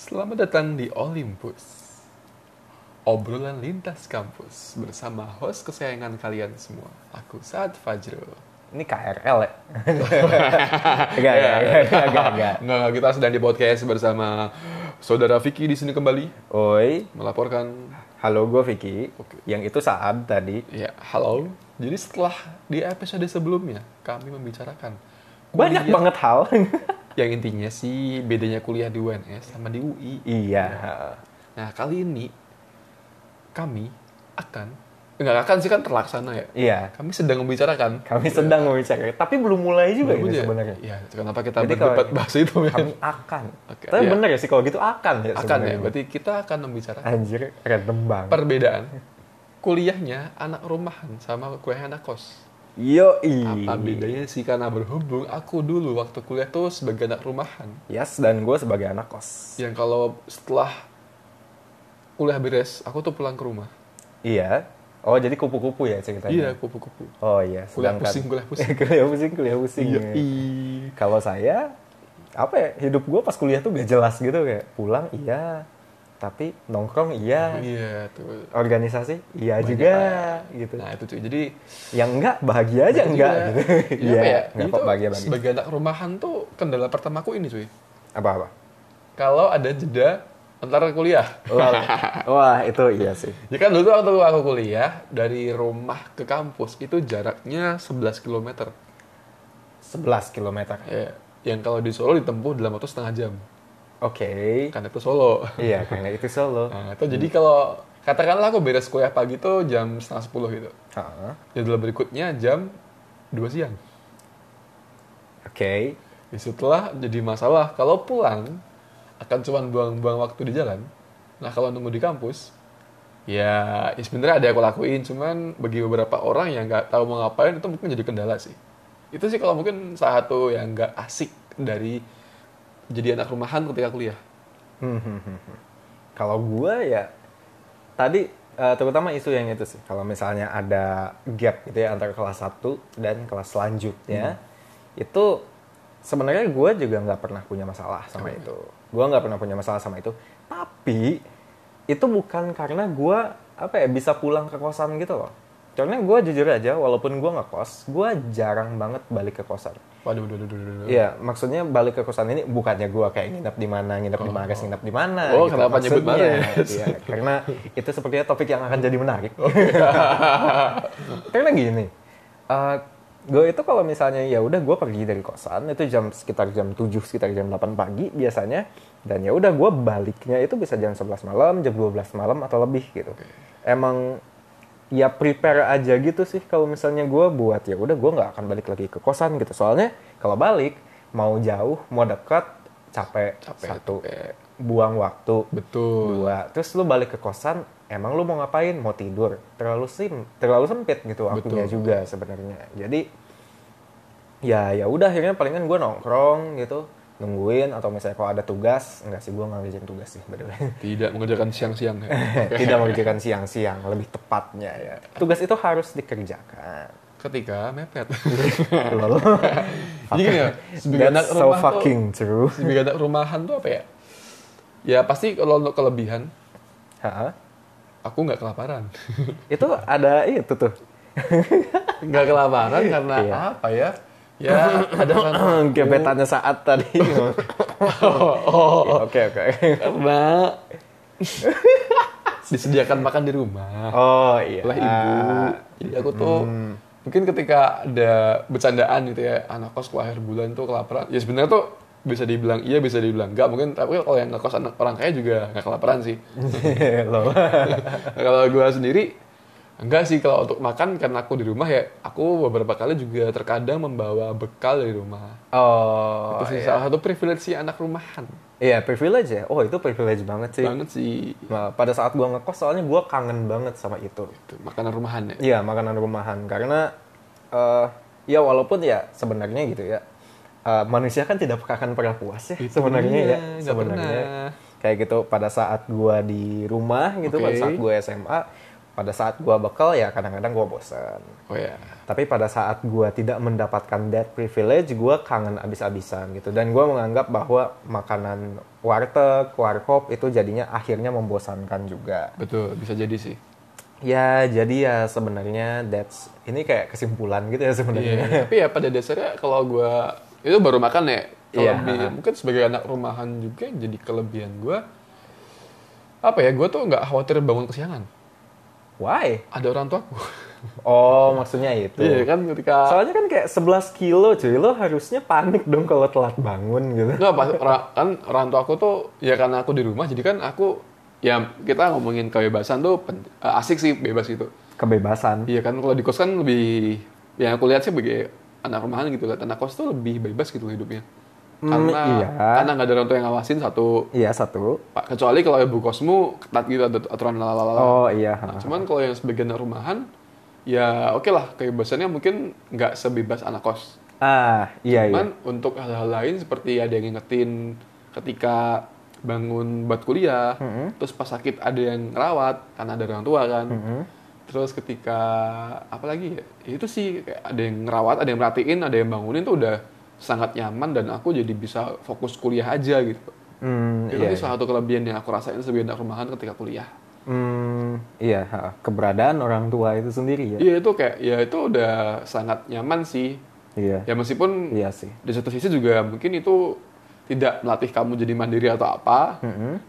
Selamat datang di Olympus. Obrolan lintas kampus bersama host kesayangan kalian semua. Aku Saad Fajro. Ini KRL ya? Enggak, enggak, enggak, enggak, enggak. Nggak, kita sedang di podcast bersama saudara Vicky di sini kembali Oi, melaporkan. halo gue Vicky. Oke. Yang itu Saad tadi. Ya, halo. Jadi setelah di episode sebelumnya kami membicarakan Banyak kuliah banget hal. yang intinya sih bedanya kuliah di UNS sama di UI. iya. Nah, kali ini kami akan enggak akan sih kan terlaksana ya. Iya. Kami sedang membicarakan. Kami sedang membicarakan, tapi belum mulai juga Belum ini ya? sebenarnya. Iya, kenapa kita Jadi berdebat kalau- bahas itu ya? Kami akan. Oke, tapi iya. bener ya sih kalau gitu akan ya akan ya. Berarti kita akan membicarakan Anjir, random banget. perbedaan kuliahnya anak rumahan sama kuliah anak kos. Yoi. Apa bedanya sih karena berhubung aku dulu waktu kuliah tuh sebagai anak rumahan. Yes, dan gue sebagai anak kos. Yang kalau setelah kuliah beres, aku tuh pulang ke rumah. Iya. Oh, jadi kupu-kupu ya ceritanya? Iya, kupu-kupu. Oh iya, Kuliah sedangkan- pusing, kuliah pusing. kuliah pusing, kuliah pusing. Iya. ya. Kalau saya apa ya hidup gue pas kuliah tuh gak jelas gitu kayak pulang iya tapi nongkrong iya Iya, tuh. organisasi iya Banyak juga lah. gitu Nah, itu cuy. Jadi yang enggak bahagia aja enggak juga. gitu Jadi iya ya? enggak kok tuh bahagia bahagia Sebagai anak rumahan tuh kendala pertamaku ini cuy. apa apa Kalau ada jeda antara kuliah. wah, wah itu iya sih Ya kan dulu tuh waktu aku kuliah dari rumah ke kampus itu jaraknya 11 km. 11 km Ya, yang kalau di Solo ditempuh dalam waktu setengah jam. Oke Kan itu Solo. iya karena itu solo Nah, itu jadi kalau katakanlah aku beres kuliah pagi tuh jam setengah 10 gitu. Heeh. Jadwal berikutnya jam 2 siang. oke Ya, setelah jadi masalah kalau pulang akan cuma buang-buang waktu di jalan. Nah kalau nunggu di kampus, ya, ya sebenarnya ada yang aku lakuin, cuman bagi beberapa orang yang nggak tahu mau ngapain itu mungkin jadi kendala sih. Itu sih kalau mungkin salah satu yang nggak asik dari jadi anak rumahan ketika kuliah. Hmm, hmm, hmm, hmm. Kalau gue ya tadi eh, terutama isu yang itu sih. Kalau misalnya ada gap gitu ya antara kelas 1 dan kelas selanjutnya itu sebenarnya gue juga nggak pernah punya masalah sama itu. Gue nggak pernah punya masalah sama itu. Tapi itu bukan karena gue apa ya bisa pulang ke kosan gitu loh. Karena gue jujur aja, walaupun gue ngekos, gue jarang banget balik ke kosan. Waduh, waduh, waduh, waduh. Iya, maksudnya balik ke kosan ini bukannya gua kayak nginep di mana, nginep di Mares, nginep di mana. Oh, kenapa nyebut Maksudnya, Mares? Iya, karena itu sepertinya topik yang akan jadi menarik. Oh, iya. karena gini, eh gue itu kalau misalnya ya udah gue pergi dari kosan itu jam sekitar jam 7 sekitar jam 8 pagi biasanya dan ya udah gue baliknya itu bisa jam 11 malam, jam 12 malam atau lebih gitu. Emang ya prepare aja gitu sih kalau misalnya gue buat ya udah gue nggak akan balik lagi ke kosan gitu. Soalnya kalau balik mau jauh mau dekat capek, Capek, satu capek. buang waktu. Betul. dua terus lu balik ke kosan emang lu mau ngapain? Mau tidur. Terlalu sim terlalu sempit gitu waktunya Betul. juga sebenarnya. Jadi ya ya udah akhirnya palingan gue nongkrong gitu nungguin atau misalnya kalau ada tugas enggak sih gue nggak ngerjain tugas sih way. Tidak mengerjakan siang-siang ya. tidak mengerjakan siang-siang lebih tepatnya ya tugas itu harus dikerjakan Ketika mepet. Lol. Jadi gini ya, sebagai anak so rumah tuh- fucking true. sebagai anak rumahan tuh apa ya? Ya pasti kalau untuk kelebihan, Ha? aku nggak kelaparan. Itu ada itu tuh. nggak kelaparan karena Iya. apa ya? Ya ada kan Gebetannya saat tadi. oh, Ya, Oke oke. karena disediakan makan di rumah Oh iya. oleh ibu. Jadi aku tuh mungkin ketika ada bercandaan gitu ya anak kos akhir bulan tuh kelaparan. Ya sebenarnya tuh bisa dibilang iya bisa dibilang enggak mungkin tapi kalau yang ngekos anak orang kaya juga nggak kelaparan sih. Loh. kalau gue sendiri enggak sih kalau untuk makan karena aku di rumah ya aku beberapa kali juga terkadang membawa bekal dari rumah. Oh. itu sih iya. salah satu privilege si anak rumahan. Iya privilege ya. Oh itu privilege banget sih. Banget sih Nah, pada saat gua ngekos soalnya gua kangen banget sama itu. itu makanan rumahan ya. Iya makanan rumahan karena eh ya walaupun ya sebenarnya gitu ya eh, manusia kan tidak akan pernah puas ya Itu sebenarnya dia, ya sebenarnya kayak gitu pada saat gua di rumah gitu Oke. pada saat gua SMA pada saat gue bekal ya kadang-kadang gue bosen. Oh ya. Tapi pada saat gue tidak mendapatkan that privilege, gue kangen abis-abisan gitu. Dan gue menganggap bahwa makanan warteg, warkop itu jadinya akhirnya membosankan juga. Betul, bisa jadi sih. Ya, jadi ya sebenarnya that's ini kayak kesimpulan gitu ya sebenarnya. Iya, tapi ya pada dasarnya kalau gua itu baru makan ya. Kalau Iya. mungkin sebagai anak rumahan juga jadi kelebihan gua apa ya, gua tuh nggak khawatir bangun kesiangan. Why? Ada orang tuaku. Oh, maksudnya itu. Iya kan ketika Soalnya kan kayak 11 kilo cuy, lo harusnya panik dong kalau telat bangun gitu. Nggak, pas kan orang tua aku tuh ya karena aku di rumah jadi kan aku ya kita ngomongin kebebasan tuh pen- eh, asik sih bebas gitu. Kebebasan. Iya kan kalau di kos kan lebih yang aku lihat sih sebagai anak rumahan gitu lihat anak kos tuh lebih bebas gitu hidupnya. Hmm, Karena iya. karena nggak ada orang tua yang ngawasin satu Iya, satu. Pak, kecuali kalau ibu kosmu ketat gitu ada aturan lalala. Oh, iya. Nah, cuman kalau yang sebagai anak rumahan ya oke lah kebebasannya mungkin nggak sebebas anak kos. Ah, iya, iya. Cuman untuk hal-hal lain seperti ada yang ngingetin ketika bangun buat kuliah, terus pas sakit ada yang rawat karena ada orang tua kan. Terus ketika apa lagi ya? Itu sih kayak ada yang ngerawat, ada yang merhatiin, ada yang bangunin tuh udah sangat nyaman dan aku jadi bisa fokus kuliah aja gitu. Hmm, Itu iya, iya. salah satu kelebihan yang aku rasain sebagai anak rumahan ketika kuliah. Hmm, iya, keberadaan orang tua itu sendiri ya. Iya itu kayak ya itu udah sangat nyaman sih. Iya. Ya meskipun Iya sih. di satu sisi juga mungkin itu tidak melatih kamu jadi mandiri atau apa.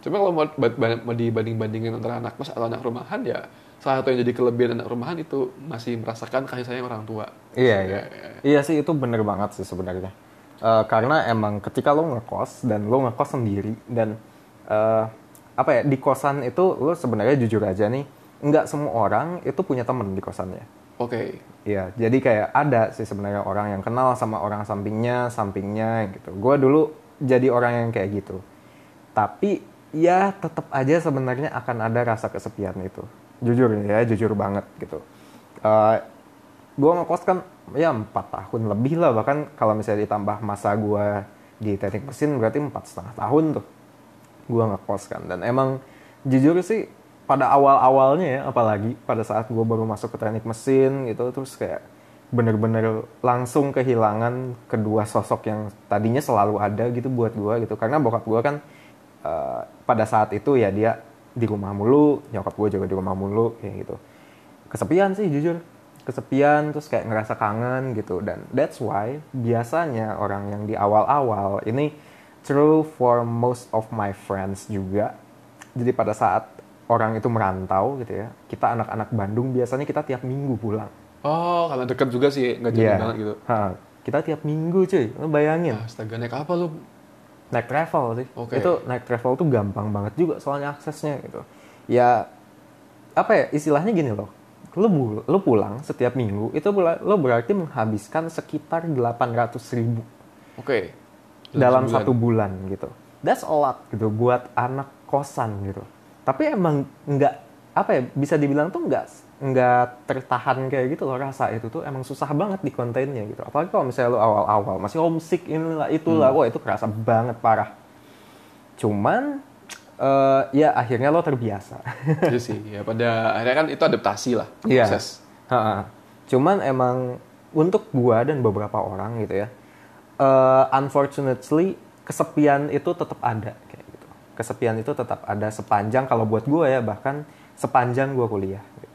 Cuma kalau mau, ba- ba- mau dibanding-bandingin antara anak kos atau anak rumahan ya salah satu yang jadi kelebihan anak rumahan itu masih merasakan kasih sayang orang tua. Iya, iya. Iya sih itu bener banget sih sebenarnya. Eh, karena emang ketika lo ngekos dan lo ngekos sendiri dan eh, apa ya di kosan itu lo sebenarnya jujur aja nih nggak semua orang itu punya temen di kosannya. Oke. Iya, jadi kayak ada sih sebenarnya orang yang kenal sama orang sampingnya, sampingnya gitu. Gue dulu jadi orang yang kayak gitu. Tapi ya tetap aja sebenarnya akan ada rasa kesepian itu. Jujur ya, jujur banget gitu. gue ngekos kan ya empat tahun lebih lah. Bahkan kalau misalnya ditambah masa gue di teknik mesin berarti empat setengah tahun tuh gue ngekos kan. Dan emang jujur sih pada awal-awalnya ya apalagi pada saat gue baru masuk ke teknik mesin gitu terus kayak bener-bener langsung kehilangan kedua sosok yang tadinya selalu ada gitu buat gue gitu. Karena bokap gue kan eh, pada saat itu ya dia di rumah mulu nyokap gue juga di rumah mulu kayak gitu. Kesepian sih jujur. Kesepian terus kayak ngerasa kangen gitu. Dan that's why biasanya orang yang di awal-awal ini true for most of my friends juga. Jadi pada saat orang itu merantau gitu ya kita anak-anak Bandung biasanya kita tiap minggu pulang. Oh, karena dekat juga sih, nggak jauh Iya. banget gitu. Ha, kita tiap minggu cuy. Lo bayangin. Astaga, naik apa lu? Naik travel sih. Oke. Itu naik travel tuh gampang banget juga soalnya aksesnya gitu. Ya apa ya istilahnya gini loh. Lo, lo pulang setiap minggu itu lo berarti menghabiskan sekitar 800 ribu Oke. dalam sebulan. satu bulan gitu. That's a lot gitu buat anak kosan gitu. Tapi emang nggak apa ya bisa dibilang tuh nggak nggak tertahan kayak gitu loh rasa itu tuh emang susah banget di kontennya gitu. Apalagi kalau misalnya lo awal-awal masih homesick inilah itulah, wah itu kerasa banget parah. Cuman eh, ya akhirnya lo terbiasa. Iya sih, ya pada akhirnya kan itu adaptasi lah, Iya. proses. Ha-ha. Cuman emang untuk gua dan beberapa orang gitu ya, eh, unfortunately kesepian itu tetap ada kayak gitu. Kesepian itu tetap ada sepanjang kalau buat gua ya bahkan sepanjang gua kuliah. gitu.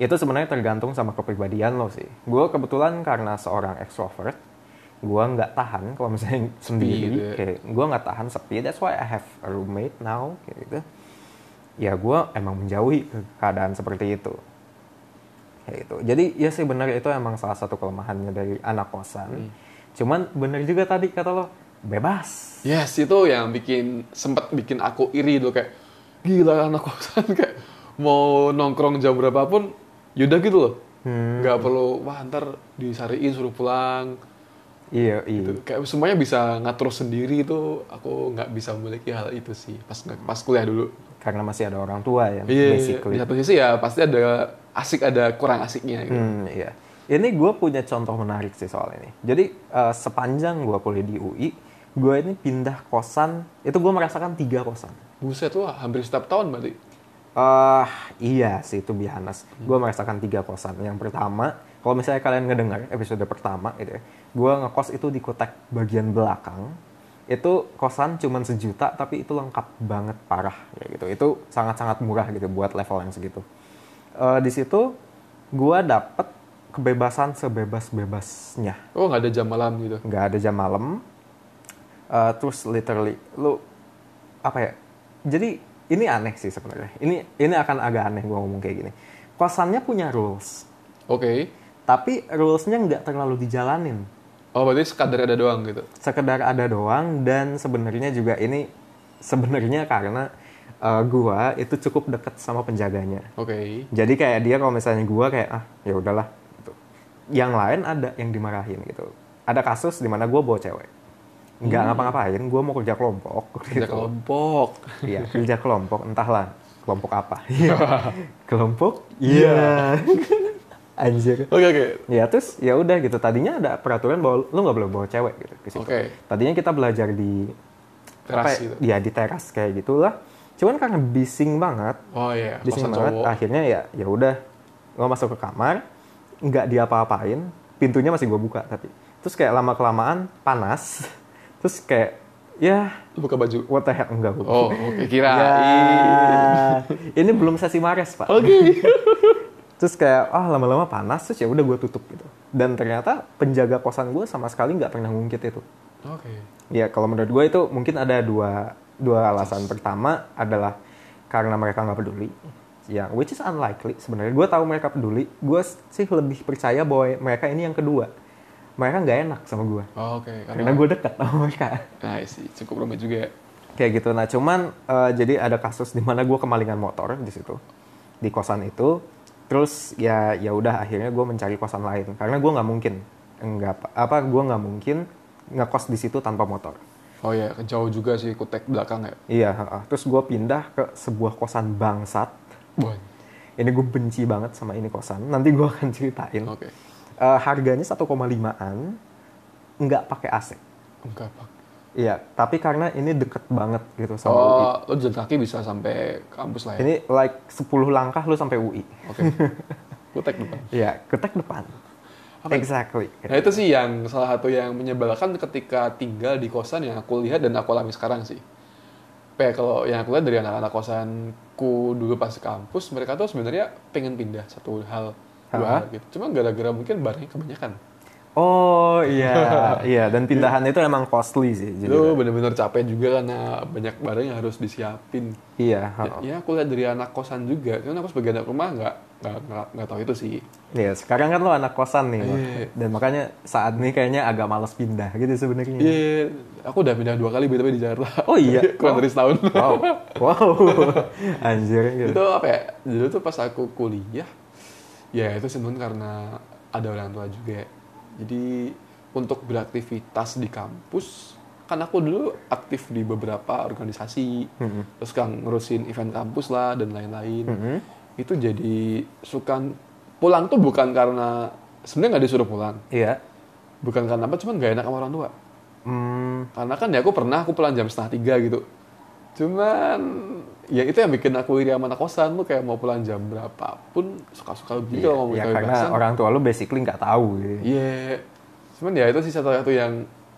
Itu sebenarnya tergantung sama kepribadian lo sih. Gua kebetulan karena seorang extrovert, gua nggak tahan kalau misalnya sendiri, gitu ya. kayak gua nggak tahan sepi. That's why I have a roommate now, kayak gitu. Ya gua emang menjauhi keadaan seperti itu kayak gitu. Jadi ya sih benar itu emang salah satu kelemahannya dari anak kosan. Cuman bener juga tadi kata lo bebas. Yes, itu yang bikin sempat bikin aku iri dulu kayak gila anak kosan kayak mau nongkrong jam berapapun yaudah gitu loh. nggak perlu wah ntar disariin suruh pulang Iya iya. gitu. Kayak semuanya bisa ngatur sendiri itu aku nggak bisa memiliki hal itu sih pas pas kuliah dulu. Karena masih ada orang tua ya Iya, basically. di satu sisi ya pasti ada asik ada kurang asiknya gitu. Hmm, iya. Ini gue punya contoh menarik sih soal ini. Jadi eh, sepanjang gue kuliah di UI, gue ini pindah kosan, itu gue merasakan tiga kosan. Buset tuh hampir setiap tahun berarti. Eh iya sih itu biasa. Gue merasakan tiga kosan. Yang pertama, kalau misalnya kalian ngedengar episode pertama gitu ya, gue ngekos itu di kotak bagian belakang. Itu kosan cuman sejuta, tapi itu lengkap banget parah ya gitu. Itu sangat-sangat murah gitu buat level yang segitu. Eh di situ gue dapet kebebasan sebebas-bebasnya Oh nggak ada jam malam gitu. nggak ada jam malam Eh, terus literally lu apa ya jadi ini aneh sih sebenarnya ini ini akan agak aneh gue ngomong kayak gini kosannya punya rules Oke. tapi rulesnya nggak terlalu dijalanin Oh berarti sekadar ada doang gitu. sekedar ada doang dan sebenarnya juga ini sebenarnya karena eh, gua itu cukup deket sama penjaganya Oke. jadi kayak dia kalau misalnya gua kayak ah ya udahlah gitu. yang lain ada yang dimarahin gitu ada kasus di mana gua bawa cewek nggak ngapa-ngapain gua mau kerja kelompok Kerja gitu. kelompok. Iya, kerja kelompok, entahlah kelompok apa. Iya. kelompok? Iya. Anjir. Oke oke. Ya terus ya udah gitu. Tadinya ada peraturan bahwa lu nggak boleh bawa cewek gitu ke situ. Oke. Tadinya kita belajar di Teras apa ya? gitu. Ya di teras kayak gitulah. Cuman karena bising banget, Oh iya. bising Kosan banget. cowok. Akhirnya ya ya udah gua masuk ke kamar, nggak diapa-apain, pintunya masih gua buka tapi terus kayak lama kelamaan panas, terus kayak ya buka baju. what the heck enggak gua Oh oke kira. Ya, ini belum sesi Mares pak. Oke. Terus kayak ah lama-lama panas terus ya udah gue tutup gitu. Dan ternyata penjaga kosan gue sama sekali nggak pernah ngungkit itu. Oke. Ya kalau menurut gue itu mungkin ada dua dua alasan. Pertama adalah karena mereka nggak peduli. Ya, which is unlikely sebenarnya. Gue tahu mereka peduli. Gue sih lebih percaya bahwa mereka ini yang kedua. Mereka nggak enak sama gue. Oh, Oke. Karena gue dekat sama mereka. Nah sih cukup rumit juga. ya. kayak gitu nah cuman eh, jadi ada kasus di mana gue kemalingan motor di situ di kosan itu terus ya ya udah akhirnya gue mencari kosan lain karena gue nggak mungkin enggak apa- apa gue nggak mungkin ngekos di situ tanpa motor Oh iya jauh juga sih kutek belakang ya. iya heeh. terus gue pindah ke sebuah kosan bangsat Boy. ini gue benci banget sama ini kosan nanti gue akan ceritain Oke. Eh, harganya 1,5an nggak pakai AC Enggak pak. iya tapi karena ini deket banget gitu sama UI Oh lo jalan kaki bisa sampai kampus lah ya. ini like 10 langkah lu sampai UI Oke. Kutek depan. Iya, ketek depan. Apa? Exactly. Nah itu sih yang salah satu yang menyebalkan ketika tinggal di kosan yang aku lihat dan aku alami sekarang sih. Kayak kalau yang aku lihat dari anak-anak kosanku dulu pas di kampus, mereka tuh sebenarnya pengen pindah satu hal dua gitu. Cuma gara-gara mungkin barangnya kebanyakan. Oh iya, iya. Dan pindahan itu emang costly sih. Jadi, Itu bener-bener capek juga karena banyak barang yang harus disiapin. iya, Ya, ya aku lihat dari anak kosan juga. Karena aku sebagai anak rumah nggak nggak tahu itu sih. Iya, sekarang kan lo anak kosan nih. Iya. Dan makanya saat ini kayaknya agak males pindah gitu sebenarnya. Iya, aku udah pindah dua kali btw di Jakarta. Oh iya? Kurang dari setahun. Wow. Wow. Anjir gitu. itu apa ya dulu tuh pas aku kuliah ya itu sebenarnya karena ada orang tua juga. Jadi untuk beraktivitas di kampus kan aku dulu aktif di beberapa organisasi. Mhm. terus kan ngurusin event kampus lah dan lain-lain. Mhm. itu jadi suka pulang tuh bukan karena sebenarnya nggak disuruh pulang. Iya. bukan karena apa cuman gak enak sama orang tua. Hmm, karena kan ya aku pernah aku pulang jam setengah tiga gitu. Cuman ya itu yang bikin aku iri sama anak kosan lu kayak mau pulang jam berapapun suka-suka iya, gitu kalau mau ya kebebasan. karena orang tua lo basically nggak tahu gitu. Iya. Cuman ya itu sih satu-satu yang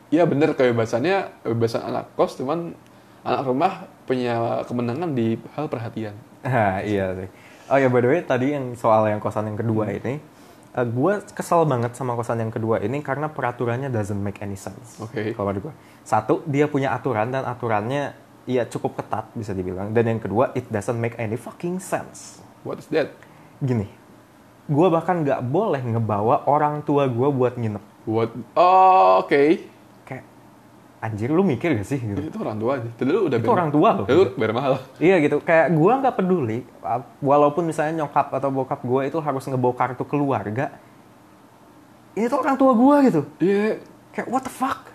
ya bener kebebasannya kebebasan anak kos cuman anak rumah punya kemenangan di hal perhatian. Ah, iya sih. Oh ya by the way tadi yang soal yang kosan yang kedua ini, gue kesel banget sama kosan yang kedua ini karena peraturannya doesn't make any sense. Oke. Kalau menurut gue, satu dia punya aturan dan aturannya ya cukup ketat bisa dibilang. Dan yang kedua it doesn't make any fucking sense. What is that? Gini, gue bahkan nggak boleh ngebawa orang tua gue buat nginep. What? Oh, oke. Kayak anjir lu mikir gak sih gitu? Itu orang tua aja. Dulu udah Itu bayar- orang tua loh. Bayar mahal. Iya gitu, kayak gua nggak peduli, uh, walaupun misalnya nyokap atau bokap gua itu harus ngebawa kartu keluarga, ini tuh orang tua gua gitu. Iya. Kayak what the fuck?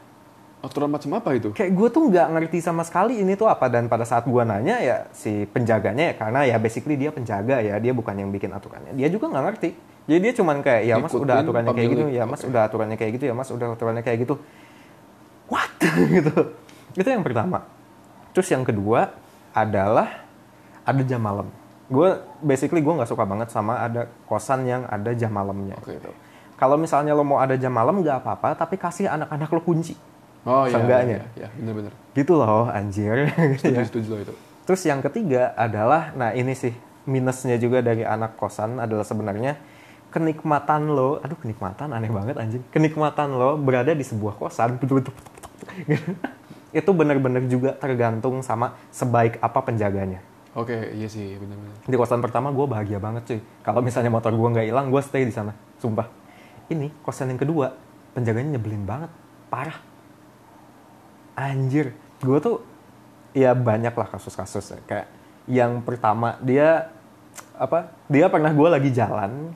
Aturan macam apa itu? Kayak gua tuh nggak ngerti sama sekali ini tuh apa. Dan pada saat gua nanya ya si penjaganya ya karena ya basically dia penjaga ya dia bukan yang bikin aturannya. Dia juga nggak ngerti. Jadi dia cuman kayak ya mas Ikutin udah aturannya kayak gitu ya mas Oke. udah aturannya kayak gitu ya mas udah aturannya kayak gitu. What? Gitu. Itu yang pertama. Terus yang kedua adalah ada jam malam. Gue basically gue nggak suka banget sama ada kosan yang ada jam malamnya. Oke. gitu kalau misalnya lo mau ada jam malam nggak apa-apa tapi kasih anak-anak lo kunci Oh iya. Seenggaknya. Iya, iya, bener-bener. gitu loh anjir Setuju, ya. setuju loh itu. terus yang ketiga adalah nah ini sih minusnya juga dari anak kosan adalah sebenarnya kenikmatan lo aduh kenikmatan aneh banget anjing kenikmatan lo berada di sebuah kosan itu benar-benar juga tergantung sama sebaik apa penjaganya Oke, iya sih, bener-bener. di kosan pertama gue bahagia banget cuy kalau misalnya motor gue nggak hilang gue stay di sana sumpah ini kosan yang kedua penjaganya nyebelin banget parah anjir gue tuh ya banyak lah kasus-kasus ya. kayak yang pertama dia apa dia pernah gue lagi jalan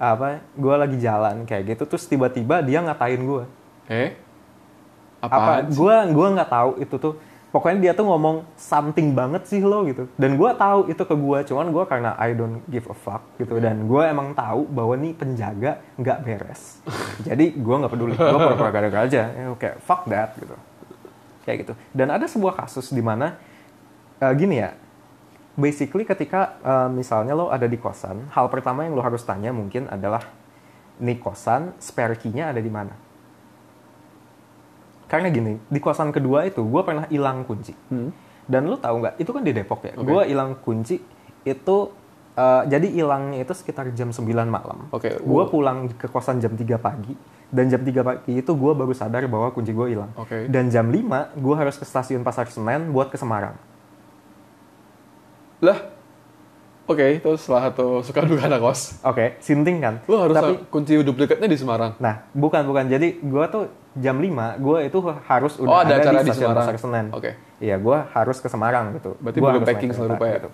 apa gue lagi jalan kayak gitu terus tiba-tiba dia ngatain gue Eh? apa gue gua nggak tahu itu tuh. Pokoknya dia tuh ngomong something banget sih lo gitu. Dan gue tahu itu ke gue cuman gue karena I don't give a fuck gitu. Dan gue emang tahu bahwa nih penjaga nggak beres. Jadi gue nggak peduli gue pura-pura gara aja ya, kayak fuck that gitu kayak gitu. Dan ada sebuah kasus di mana eh, gini ya basically ketika eh, misalnya lo ada di kosan hal pertama yang lo harus tanya mungkin adalah nih kosan spare key-nya ada di mana? Karena gini di kosan kedua itu gue pernah hilang kunci. Hmm. dan lu tahu nggak? Itu kan di Depok ya? Oke. gue hilang kunci itu eh, jadi hilangnya itu sekitar jam 9 malam. Oke, gue pulang ke kosan jam 3 pagi dan jam 3 pagi itu gue baru sadar bahwa kunci gue hilang Oke. dan jam 5 gue harus ke stasiun Pasar Senen buat ke Semarang Lah, oke, itu salah satu suka duka anak kos. oke sinting kan Lu harus tapi kunci duplikatnya di Semarang. nah bukan bukan jadi gue tuh jam 5 gue itu harus udah Oh, ada acara di di stasiun Semarang. Pasar Senen Oke. iya gue harus ke Semarang gitu Berarti Gua belum packing naik seluruh kereta, rupa ya? gitu.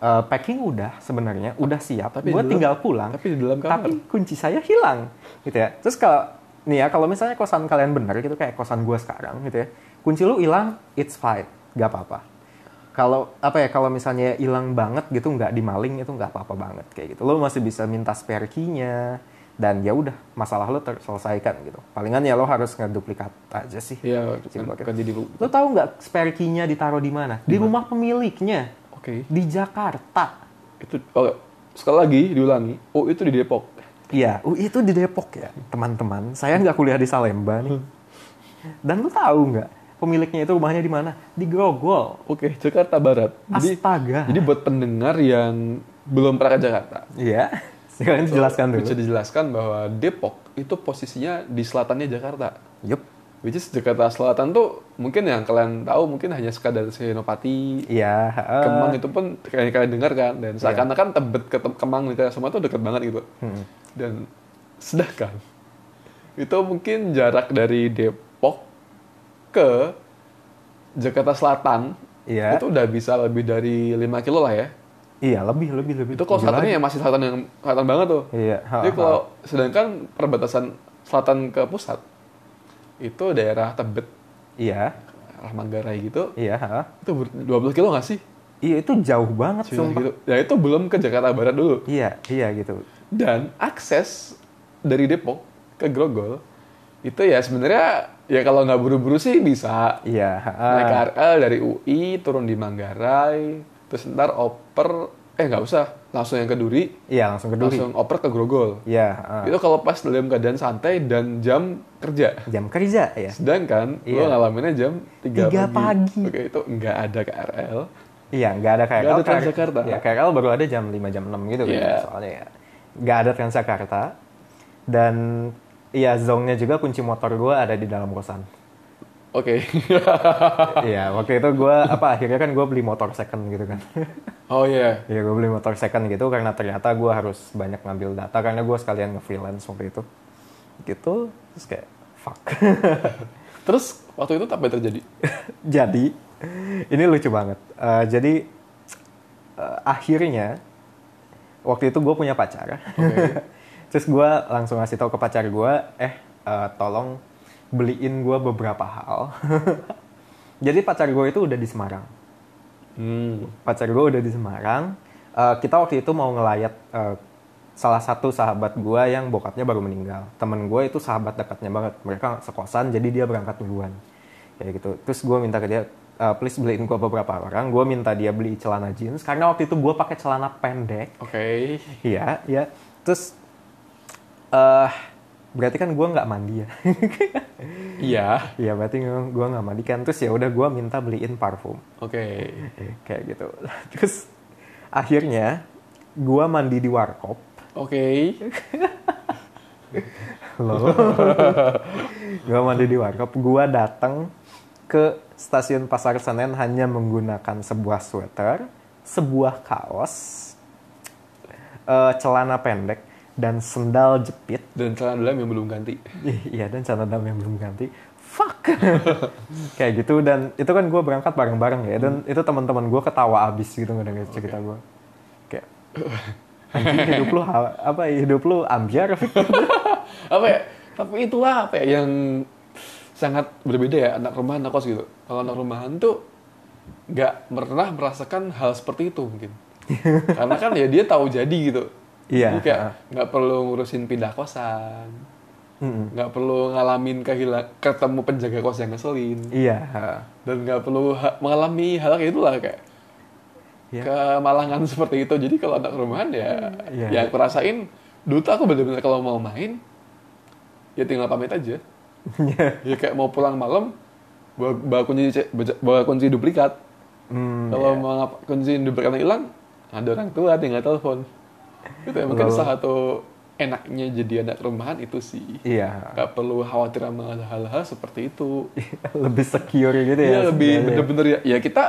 Eh, packing udah sebenarnya udah siap. Tapi gue tinggal pulang tapi di dalam kamar. tapi kunci saya hilang gitu ya. Terus kalau nih ya kalau misalnya kosan kalian bener gitu kayak kosan gue sekarang gitu ya kunci lu hilang it's fine gak apa-apa. Kalau apa ya kalau misalnya hilang banget gitu nggak dimaling itu nggak apa-apa banget kayak gitu. Lo masih bisa minta spare key-nya dan ya udah masalah lo terselesaikan gitu. Palingan ya lo harus ngeduplikat aja sih. Iya, Simpel kan, kan jadi lo tahu nggak spare key-nya ditaruh di mana? Di rumah pemiliknya Oke. di Jakarta Itu oh, sekali lagi diulangi. Oh, itu di Depok. Iya, UI itu di Depok ya, teman-teman. Saya nggak kuliah di Salemba nih. Dan lu tahu nggak, pemiliknya itu rumahnya di mana? Di Grogol. Oke, Jakarta Barat. Jadi Astaga. jadi buat pendengar yang belum pernah ke Jakarta, Iya, sekarang dijelaskan dulu. bisa dijelaskan bahwa Depok itu posisinya di selatannya Jakarta. Yup. Which is Jakarta Selatan tuh mungkin yang kalian tahu mungkin hanya sekadar Senopati, Iya. eh, Kemang itu pun kayak kalian dengar kan dan seakan-akan Tebet ke Kemang nih semua tuh dekat banget gitu. hmm. Dan sedangkan itu mungkin jarak dari Depok ke Jakarta Selatan Iya. itu udah bisa lebih dari 5 kilo lah ya. Iya, lebih, lebih, lebih. Itu kalau selatannya yang masih selatan yang selatan banget tuh. Iya. ha, Jadi ha. kalau sedangkan perbatasan selatan ke pusat itu daerah Tebet, Iya, arah Manggarai gitu, iya. ha. itu ber- 12 kilo nggak sih? Iya, itu jauh banget, Cuma sumpah. gitu. Ya itu belum ke Jakarta Barat dulu. Iya, iya gitu. Dan akses dari Depok ke Grogol itu ya sebenarnya ya kalau nggak buru-buru sih bisa Iya. naik KRL dari UI turun di Manggarai terus ntar oper eh nggak usah langsung yang ke Duri Iya, langsung ke Duri. langsung oper ke Grogol Iya. ha. itu kalau pas dalam keadaan santai dan jam kerja Jam kerja ya. sedangkan lo Iya. ngalaminnya jam 3, Tiga pagi. oke itu nggak ada KRL Iya, nggak ada KRL. Nggak ada Transjakarta. Ya, KRL baru ada jam 5 jam 6 gitu kan. Iya. Soalnya ya. Nggak ada Transjakarta. Dan iya, zongnya juga kunci motor gue ada di dalam kosan. Oke Iya, waktu itu gue apa akhirnya kan gue beli motor second gitu kan. oh iya Iya, gue beli motor second gitu karena ternyata gue harus banyak ngambil data karena gue sekalian nge-freelance waktu itu. Gitu, terus kayak fuck. terus waktu itu apa yang terjadi jadi ini lucu banget. Eh, jadi eh, akhirnya waktu itu gue punya pacar. Oke. Terus gue langsung ngasih tahu ke pacar gue, eh eh, tolong beliin gue beberapa hal. jadi pacar gue itu udah di Semarang. hmm. Pacar gue udah di Semarang. Eh, kita waktu itu mau ngelayat eh, salah satu sahabat gue yang bokapnya baru meninggal. Temen gue itu sahabat dekatnya banget. Mereka sekosan, jadi dia berangkat duluan. Kayak gitu. Terus gue minta ke dia, uh, please beliin gue beberapa orang. Gue minta dia beli celana jeans karena waktu itu gue pakai celana pendek. Oke. Iya, iya. Terus eh berarti kan gue nggak mandi ya. Iya. Iya, berarti gue nggak mandi kan. Terus ya udah gue minta beliin parfum Oke. kayak gitu. Terus akhirnya gue mandi di warkop. Oke. Loh. gue mandi di warkop. Gue datang ke stasiun Pasar Senen hanya menggunakan sebuah sweater, sebuah kaos, eh, celana pendek, dan sendal jepit. Dan celana dalam yang belum ganti. Iya dan celana dalam yang belum ganti. Fuck. Kayak gitu dan itu kan gue berangkat bareng-bareng ya dan itu teman-teman gue ketawa abis gitu ngedenger cerita gue. Kayak anjing hidup lu apa hidup lu ambiar apa ya? Tapi itulah apa ya yang sangat berbeda ya anak rumahan anak kos gitu. Kalau anak rumahan tuh nggak pernah merasakan hal seperti itu mungkin. Karena kan ya dia tahu jadi gitu. Iya. Jadi kayak nggak perlu ngurusin pindah kosan, nggak perlu ngalamin kehilang ketemu penjaga kos yang ngeselin, Iya. dan nggak perlu ha- mengalami hal kayak itulah kayak Iya. kemalangan seperti itu. Jadi kalau anak rumahan ya, Iya. ya aku rasain dulu tuh aku bener-bener kalau mau main ya tinggal pamit aja. ya kayak mau pulang malam bawa, bawa kunci bawa kunci duplikat. Hmm, Kalau mau ngap- kunci duplikatnya hilang, ada orang tua tinggal telepon. Itu ya mungkin Lalu- salah satu enaknya jadi anak rumahan itu sih. Iya. Gak perlu khawatir sama hal-hal seperti itu. Lebih secure gitu ya. Iya lebih bener-bener ya, ya kita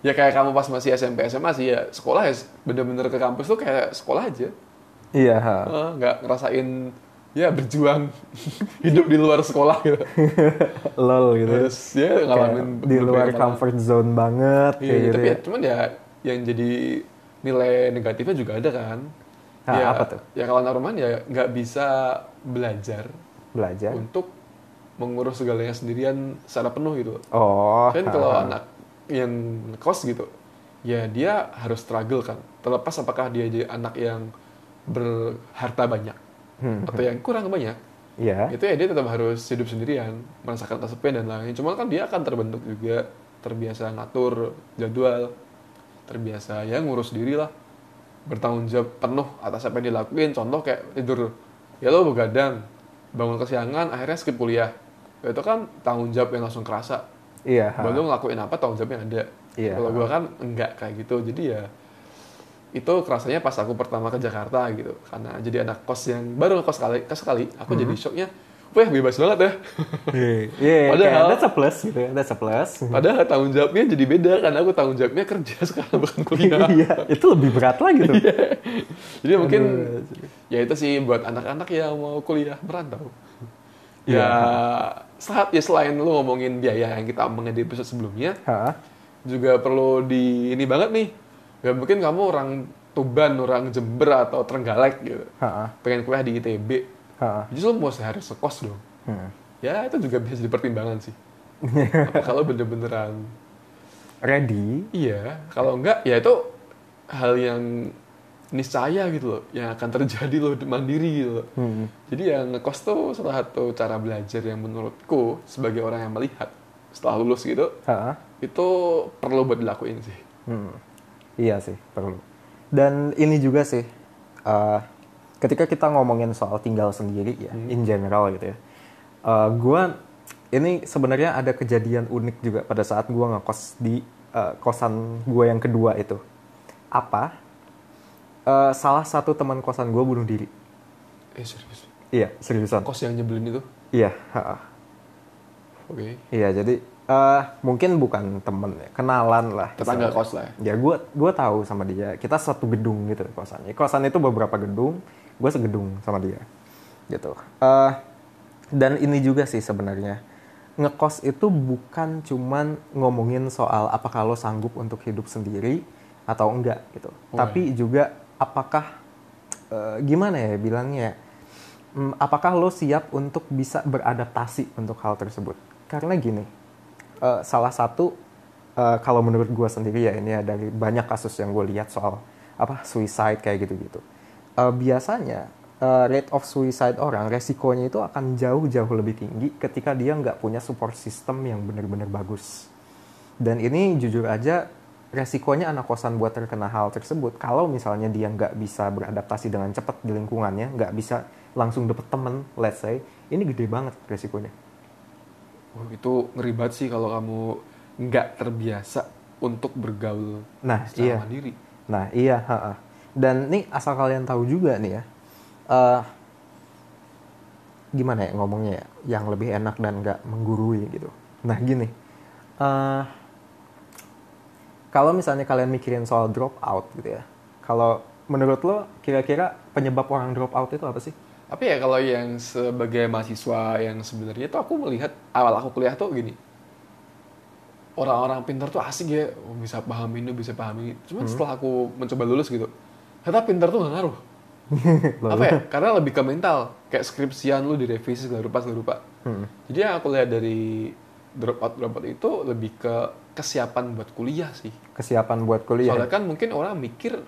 ya kayak kamu pas masih SMP SMA sih ya sekolah ya bener-bener ke kampus tuh kayak sekolah aja Iya. ha. Eh, nggak ngerasain ya berjuang hidup di luar sekolah gitu Lol gitu. terus ya Kayak ngalamin di luar comfort zone banget Iya, kayak gitu tapi ya. ya, cuman ya yang jadi nilai negatifnya juga ada kan Ya, apa tuh? ya kalau rumahan ya nggak bisa belajar Belajar. untuk mengurus segalanya sendirian secara penuh gitu Oh. kan kalau ha. anak yang kos gitu ya dia harus struggle kan terlepas apakah dia jadi anak yang berharta banyak Hmm. atau yang kurang banyak Iya. itu ya dia tetap harus hidup sendirian merasakan kesepian dan lain cuma kan dia akan terbentuk juga terbiasa ngatur jadwal terbiasa ya ngurus diri lah bertanggung jawab penuh atas apa yang dilakuin contoh kayak tidur ya lo begadang bangun kesiangan akhirnya skip kuliah itu kan tanggung jawab yang langsung kerasa Iya. Bahwa lu ngelakuin apa tanggung jawab yang ada. Iya. Kalau gua kan enggak kayak gitu. Jadi ya itu kerasanya pas aku pertama ke Jakarta gitu. Karena jadi anak kos yang baru ngekos sekali, kos sekali, aku jadi shocknya, wah bebas banget ya. Iya, Padahal- kayak that's a plus gitu ya, that's a plus. Padahal tanggung jawabnya jadi beda karena aku tanggung jawabnya kerja sekarang bukan kuliah. Iya, itu lebih berat lagi tuh. Jadi mungkin ya itu sih buat anak-anak yang mau kuliah merantau. Iya. Ya saat ya selain lu ngomongin biaya yang kita omongin di episode sebelumnya, Hah? juga perlu di ini banget nih. Ya mungkin kamu orang Tuban, orang Jember atau Trenggalek gitu. Hah? Pengen kuliah di ITB. Jadi lu mau sehari sekos dong. Hmm. Ya itu juga bisa jadi pertimbangan sih. Kalau bener-beneran Ready? iya, kalau enggak ya itu hal yang niscaya gitu loh, yang akan terjadi loh mandiri gitu loh. Hmm. Jadi yang ngekos tuh salah satu cara belajar yang menurutku sebagai orang yang melihat setelah lulus gitu, Hah? itu perlu buat dilakuin sih. Hmm. Iya sih, perlu. Dan ini juga sih, eh, ketika kita ngomongin soal tinggal sendiri ya, in general gitu ya, eh, gua ini sebenarnya ada kejadian unik juga pada saat gua ngekos di eh, kosan gua yang kedua itu. Apa? Eh, salah satu teman kosan gua bunuh diri. Eh serius. Iya, seriusan. Kos yang nyebelin itu. Iya. Oke. iya. Jadi eh, mungkin bukan temen ya, kenalan lah. Tetangga kos lah ya. Ya gue gua tahu sama dia. Kita satu gedung gitu kosannya. Kosan itu beberapa gedung. Gue segedung sama dia. Gitu. Eh, dan ini juga sih sebenarnya ngekos itu bukan cuman ngomongin soal apakah lo sanggup untuk hidup sendiri atau enggak gitu. Oh, Tapi juga apakah eh, gimana ya bilangnya? Hmm, apakah lo siap untuk bisa beradaptasi untuk hal tersebut? Karena gini, eh, salah satu eh, kalau menurut gue sendiri ya ini ya dari banyak kasus yang gue lihat soal apa suicide kayak gitu-gitu. Eh, biasanya eh, rate of suicide orang resikonya itu akan jauh-jauh lebih tinggi ketika dia nggak punya support system yang benar-benar bagus. Dan ini jujur aja resikonya anak kosan buat terkena hal tersebut kalau misalnya dia nggak bisa beradaptasi dengan cepat di lingkungannya, nggak bisa langsung dapet temen, let's say, ini gede banget resikonya. Wah, itu ngeri banget sih kalau kamu nggak terbiasa untuk bergaul Nah, secara iya. mandiri. Nah, iya, ha-ha. Dan nih asal kalian tahu juga nih ya, eh, gimana ya ngomongnya ya, yang lebih enak dan nggak menggurui gitu. Nah, gini, eh, kalau misalnya kalian mikirin soal drop out gitu ya, kalau menurut lo kira-kira penyebab orang drop out itu apa sih? Tapi ya kalau yang sebagai mahasiswa yang sebenarnya tuh aku melihat awal aku kuliah tuh gini. Orang-orang pintar tuh asik ya, oh, bisa paham ini, bisa paham ini. Cuman setelah aku mencoba lulus gitu, ternyata pintar tuh gak ngaruh. Apa ya? Karena lebih ke mental. Kayak skripsian lu direvisi segala rupa, segala rupa. Hmm. Jadi yang aku lihat dari drop out drop out itu lebih ke kesiapan buat kuliah sih. Kesiapan buat kuliah. Soalnya kan mungkin orang mikir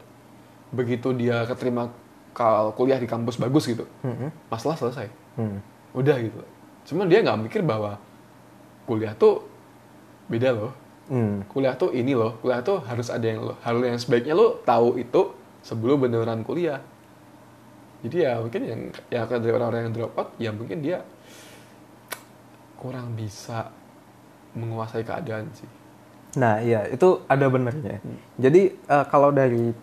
begitu dia keterima kal kuliah di kampus bagus gitu, Hmm. masalah selesai, Hmm. udah gitu. Cuman dia nggak mikir bahwa kuliah tuh beda loh. Hmm. Kuliah tuh ini loh, kuliah tuh harus ada yang lo, hal yang sebaiknya lo tahu itu sebelum beneran kuliah. Jadi ya mungkin yang yang akan dari orang-orang yang drop out, ya mungkin dia kurang bisa menguasai keadaan sih. Nah, iya, itu ada benernya. Jadi, eh, kalau dari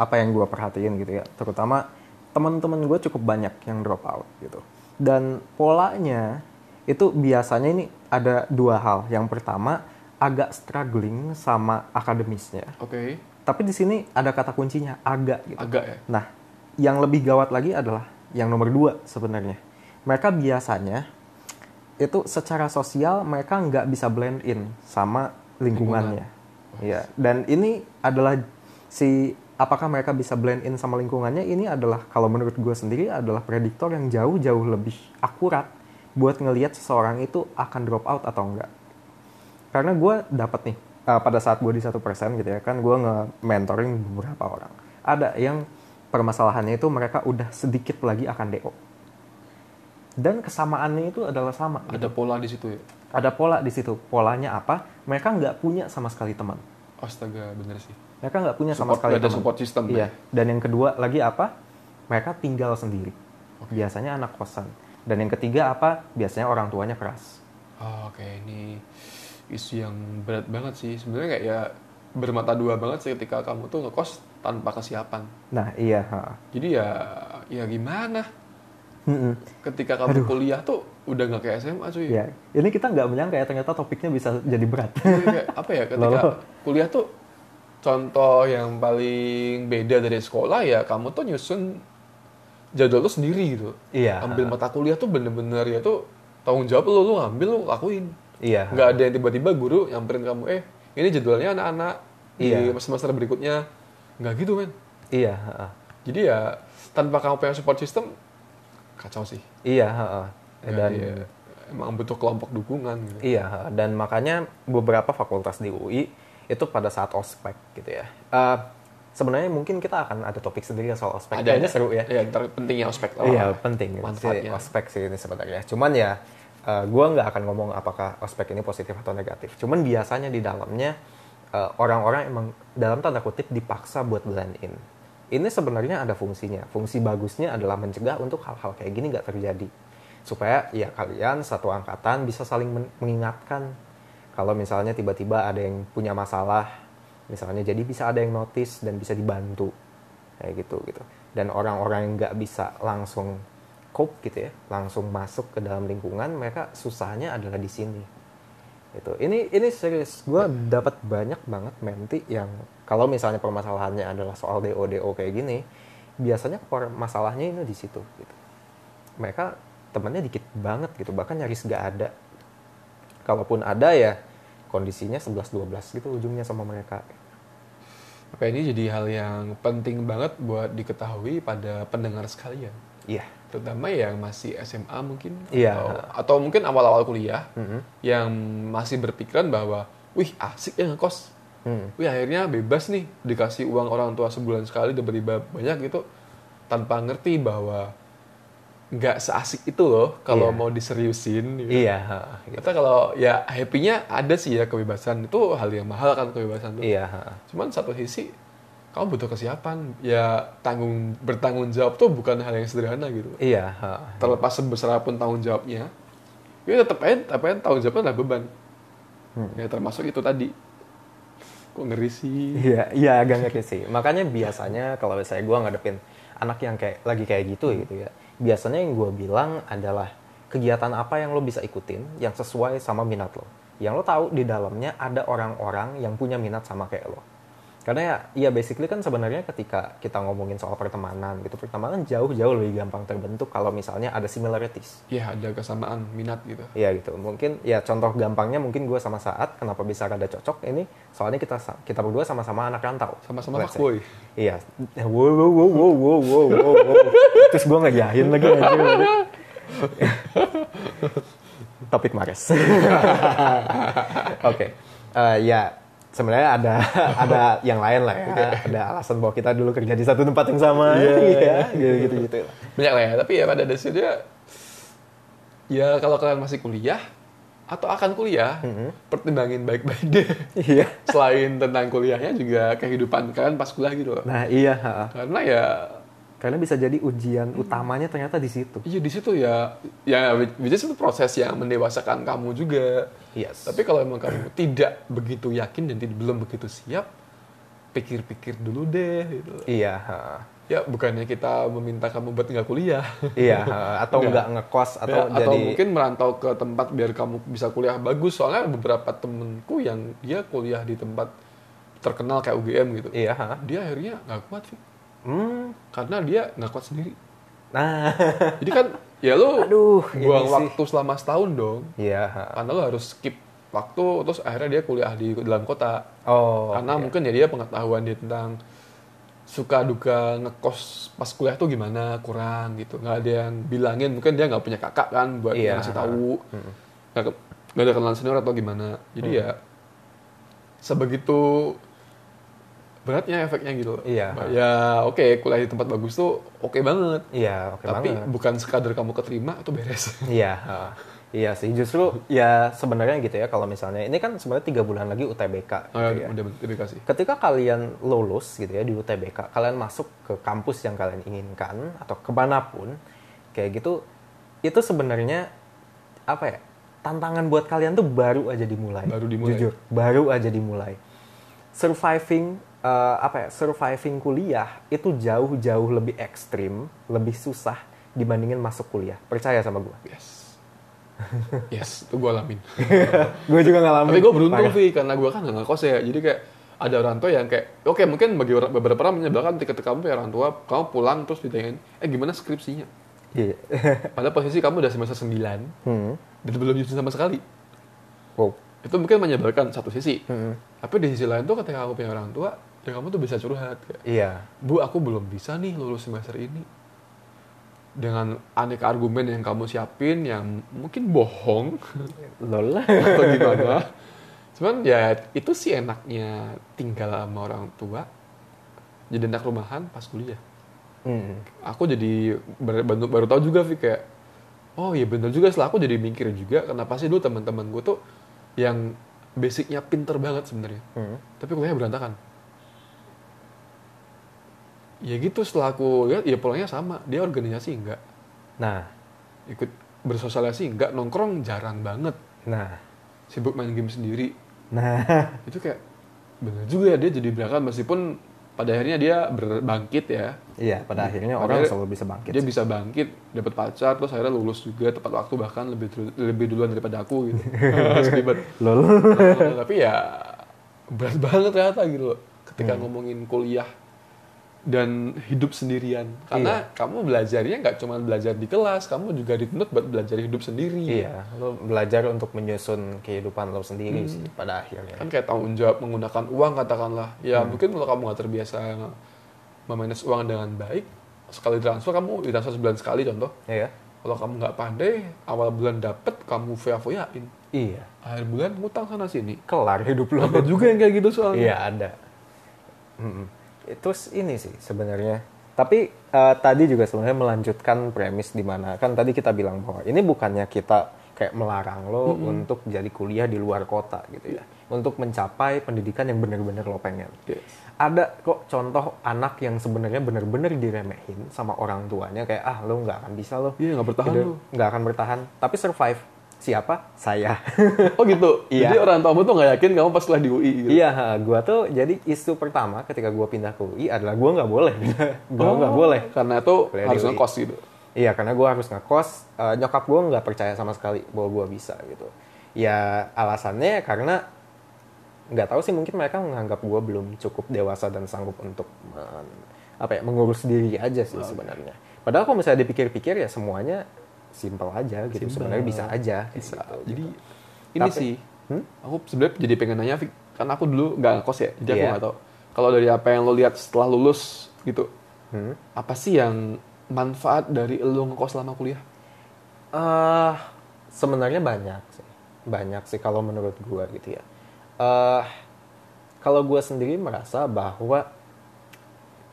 apa yang gue perhatiin gitu ya, terutama teman-teman gue cukup banyak yang drop out gitu. Dan polanya itu biasanya ini ada dua hal. Yang pertama, agak struggling sama akademisnya. Oke, Tapi di sini ada kata kuncinya, agak gitu. agak ya. Nah, yang lebih gawat lagi adalah yang nomor dua sebenarnya. Mereka biasanya itu secara sosial mereka nggak bisa blend in sama lingkungannya. Iya. Dan ini adalah si apakah mereka bisa blend in sama lingkungannya ini adalah kalau menurut gue sendiri adalah prediktor yang jauh-jauh lebih akurat buat ngelihat seseorang itu akan drop out atau enggak. Karena gue dapat nih uh, pada saat gue di satu persen gitu ya kan gue nge-mentoring beberapa orang. Ada yang permasalahannya itu mereka udah sedikit lagi akan DO. Dan kesamaannya itu adalah sama. gitu. Ada pola di situ ya. Ada pola di situ. Polanya apa? Mereka nggak punya sama sekali teman. Astaga, bener sih. Mereka nggak punya sama Support, sekali nggak ada teman. support system. Iya. Dan yang kedua lagi apa? Mereka tinggal sendiri. Biasanya anak kosan. Dan yang ketiga apa? Biasanya orang tuanya keras. Oh, Oke, ini isu yang berat banget sih. Sebenarnya kayak ya bermata dua banget sih ketika kamu tuh ngekos tanpa kesiapan. Nah iya. ha. Jadi ya, ya gimana? Mm-mm. Ketika kamu kuliah tuh udah nggak kayak SMA cuy. Ya, ini kita nggak menyangka ya ternyata topiknya bisa jadi berat. Jadi kayak apa ya ketika Lalu? kuliah tuh contoh yang paling beda dari sekolah ya kamu tuh nyusun jadwal lu sendiri gitu. Iya. Ambil mata kuliah tuh bener-bener ya tuh tanggung jawab lu, lu ngambil lu lakuin. Iya. nggak ada yang tiba-tiba guru nyamperin kamu eh ini jadwalnya anak-anak Iya. di semester berikutnya nggak gitu men Iya. jadi ya tanpa kamu punya support system kacau sih Iya. ha. Ya, Dan ya, emang butuh kelompok dukungan gitu. Iya, dan makanya beberapa fakultas di UI itu pada saat ospek gitu ya. Eh, sebenarnya mungkin kita akan ada topik sendiri soal ospek. Kayaknya seru ya. ya ntar pentingnya ospek lah. Iya, penting. manfaatnya. Ospek sih ini sebenarnya. Cuman ya, eh, gua nggak akan ngomong apakah ospek ini positif atau negatif. Cuman biasanya di dalamnya eh, orang-orang emang dalam tanda kutip dipaksa buat blend in. Ini sebenarnya ada fungsinya. Fungsi bagusnya adalah mencegah untuk hal-hal kayak gini nggak terjadi. Supaya ya kalian satu angkatan bisa saling men- mengingatkan. Kalau misalnya tiba-tiba ada yang punya masalah, misalnya jadi bisa ada yang notice dan bisa dibantu kayak gitu gitu dan orang-orang yang nggak bisa langsung cope gitu ya langsung masuk ke dalam lingkungan mereka susahnya adalah di sini. Itu ini ini serius gue dapat banyak banget menti yang kalau misalnya permasalahannya adalah soal do do kayak gini biasanya masalahnya ini di situ gitu. Mereka temannya dikit banget gitu bahkan nyaris gak ada. Kalaupun ada ya kondisinya 11-12 gitu ujungnya sama mereka. Oke, ini jadi hal yang penting banget buat diketahui pada pendengar sekalian. iya Terutama yang masih SMA mungkin. Iya. Atau, atau mungkin awal-awal kuliah. Mhm. Yang masih berpikiran bahwa, wih asik ya ngekos. Hmm. Wih akhirnya bebas nih. Dikasih uang orang tua sebulan sekali, tiba-tiba banyak gitu. Tanpa ngerti bahwa nggak seasik itu loh kalau Iya. mau diseriusin. gitu. Iya, gitu. Kita kalau ya happy-nya ada sih ya kebebasan itu hal yang mahal kan kebebasan tuh. iya. Cuman satu sisi kamu butuh kesiapan. Ya tanggung bertanggung jawab tuh bukan hal yang sederhana gitu. Iya, ha. Terlepas sebesar apa pun tanggung jawabnya, ya tetap aja, apa yang tanggung jawabnya adalah beban. Hmm. Ya termasuk itu tadi. Kok ngeri sih? Iya, iya agak ngeri sih. Makanya biasanya kalau misalnya gue ngadepin anak yang kayak lagi kayak gitu gitu ya, biasanya yang gue bilang adalah kegiatan apa yang lo bisa ikutin yang sesuai sama minat lo. Yang lo tahu di dalamnya ada orang-orang yang punya minat sama kayak lo. Karena ya, ya basically kan sebenarnya ketika kita ngomongin soal pertemanan gitu, pertemanan jauh-jauh lebih gampang terbentuk kalau misalnya ada similarities. Ya ada kesamaan minat gitu. Iya gitu. Mungkin ya contoh gampangnya mungkin gue sama saat kenapa bisa rada cocok ini soalnya kita kita berdua sama-sama anak rantau. Sama-sama fuckboy. Iya. Wow wow wow wow wow wow wow. wow. Terus gue ngejahin lagi anjir. Topik Mares. Oke. Eh, ya sebenarnya ada ada yang lain lah ya. Ada alasan bahwa kita dulu kerja di satu tempat yang sama. Iya, gitu-gitu gitu. Banyak lah ya, tapi ya pada dasarnya ya kalau kalian masih kuliah atau akan kuliah, pertimbangin baik-baik deh. Iya. Selain tentang kuliahnya juga kehidupan kalian pas kuliah gitu loh. Nah, iya, ha. Karena ya Karena bisa jadi ujian utamanya ternyata di situ. iya di situ ya ya which is itu proses yang mendewasakan kamu juga. Yes. Tapi kalau emang kamu tidak begitu yakin dan tidak belum begitu siap, pikir-pikir dulu deh gitu. Iya, ha. Ya bukannya kita meminta kamu buat nggak kuliah. iya, ha. atau Nggak. ngekos atau Ya, atau jadi mungkin merantau ke tempat biar kamu bisa kuliah bagus. Soalnya beberapa temenku yang dia kuliah di tempat terkenal kayak UGM gitu. iya, ha. Dia akhirnya nggak kuat sih. Hmm. Karena dia nggak kuat sendiri. Nah, Jadi kan ya lu Aduh, buang sih. waktu selama setahun dong. iya. Karena lu harus skip waktu terus akhirnya dia kuliah di dalam kota. Oh, Karena iya. mungkin ya dia pengetahuan dia tentang suka duka ngekos pas kuliah tuh gimana kurang gitu nggak ada yang bilangin mungkin dia nggak punya kakak kan buat Iya. ngasih tahu nggak ke- nggak ada kenalan senior atau gimana jadi ya sebegitu beratnya efeknya gitu. Iya. ya oke kuliah di tempat bagus tuh oke banget Iya, oke tapi banget. bukan sekadar kamu keterima itu beres Iya, ha. iya sih. Justru ya sebenarnya gitu ya kalau misalnya ini kan sebenarnya tiga bulan lagi UTBK. Gitu Ah, ya. udah terima kasih Ketika kalian lulus gitu ya di UTBK, kalian masuk ke kampus yang kalian inginkan atau ke mana pun, kayak gitu, itu sebenarnya apa ya? Tantangan buat kalian tuh baru aja dimulai. Baru dimulai. Jujur, baru aja dimulai. Surviving eh, apa ya? Surviving kuliah itu jauh-jauh lebih ekstrim, lebih susah dibandingin masuk kuliah. Percaya sama gue. yes yes itu gue alamin gue juga ngalamin. Tapi gue beruntung. Vi, karena gue kan nggak ngekos ya. Jadi kayak ada orang tua yang kayak, oke mungkin bagi beberapa orang menyebalkan ketika kamu punya orang tua, kamu pulang terus ditanyain, eh gimana skripsinya? Iya. Pada posisi kamu udah semester 9, Hmm. dan belum nyusun sama sekali. Wow. Itu mungkin menyebalkan satu sisi. Hmm. Tapi di sisi lain tuh ketika kamu punya orang tua, ya kamu tuh bisa curhat. Kayak, Iya. Bu, aku belum bisa nih lulus semester ini. Dengan aneka argumen yang kamu siapin, yang mungkin bohong, Lol. atau gimana. Cuman ya itu sih enaknya tinggal sama orang tua. Jadi anak rumahan pas kuliah. Hmm. Aku jadi baru, baru, tahu juga Vi kayak oh iya bener juga setelah aku jadi mikir juga kenapa sih dulu teman-teman gue tuh yang basicnya pinter banget sebenarnya. Hmm. Tapi kuliahnya berantakan. Ya gitu setelah aku lihat ya pulangnya sama. Dia organisasi enggak. Nah, Ikut bersosialisasi enggak. Nongkrong jarang banget. nah, Sibuk main game sendiri. nah, itu kayak bener juga ya dia jadi berangkat meskipun pada akhirnya dia berbangkit ya iya. Pada akhirnya Pada orang akhirnya selalu bisa bangkit. dia bisa bangkit dapat pacar terus akhirnya lulus juga tepat waktu bahkan lebih lebih duluan daripada aku gitu. Lol. Nah, tapi ya berat banget ternyata gitu loh ketika Hmm. ngomongin kuliah dan hidup sendirian Iya. karena kamu belajarnya nggak cuma belajar di kelas kamu juga dituntut buat belajar hidup sendiri Iya, lo belajar untuk menyusun kehidupan lo sendiri sih pada akhirnya. kan kayak tanggung jawab menggunakan uang katakanlah ya Hmm. mungkin kalau kamu nggak terbiasa memanage uang dengan baik sekali transfer kamu ditransfer sebulan sekali contoh Iya. kalau kamu nggak pandai awal bulan dapet kamu foya-foyain Iya. akhir bulan ngutang sana sini Kelar hidup lo. ada juga yang kayak gitu soalnya Iya ada. Mm-mm. Terus ini sih sebenarnya Tapi eh, tadi juga sebenarnya melanjutkan premis di mana kan tadi kita bilang bahwa ini bukannya kita kayak melarang lo untuk jadi kuliah di luar kota gitu ya. Untuk mencapai pendidikan yang benar-benar lo pengen. Yes. Ada kok contoh anak yang sebenarnya benar-benar diremehin sama orang tuanya kayak ah lo nggak akan bisa lo. Iya, nggak bertahan Gitu. lo. Nggak akan bertahan. Tapi survive. Siapa? Saya. Oh gitu. Iya. Jadi orang tuamu tuh nggak yakin kamu pas setelah di UI gitu. Iya, gua tuh jadi isu pertama ketika gua pindah ke UI adalah gua nggak boleh, gua Oh, nggak boleh. Karena itu harus ngekos gitu. Iya, karena gua harus ngekos. Eh, nyokap gua nggak percaya sama sekali bahwa gua bisa gitu. Ya alasannya karena nggak tahu sih mungkin mereka menganggap gua belum cukup dewasa dan sanggup untuk men- apa ya mengurus diri aja sih sebenarnya. Padahal kalau misalnya dipikir-pikir ya semuanya simple aja gitu. Simple. Sebenarnya bisa aja. Bisa. gitu. Jadi ini Tapi- sih, Hmm? aku sebenarnya jadi pengen nanya, Fik. karena aku dulu nggak ngekos ya, jadi aku Iya. nggak tahu. Kalau dari apa yang lo lihat setelah lulus gitu, Hmm? apa sih yang manfaat dari lo ngekos selama kuliah? eh sebenarnya banyak sih. Banyak sih kalau menurut gua gitu ya. eh kalau gua sendiri merasa bahwa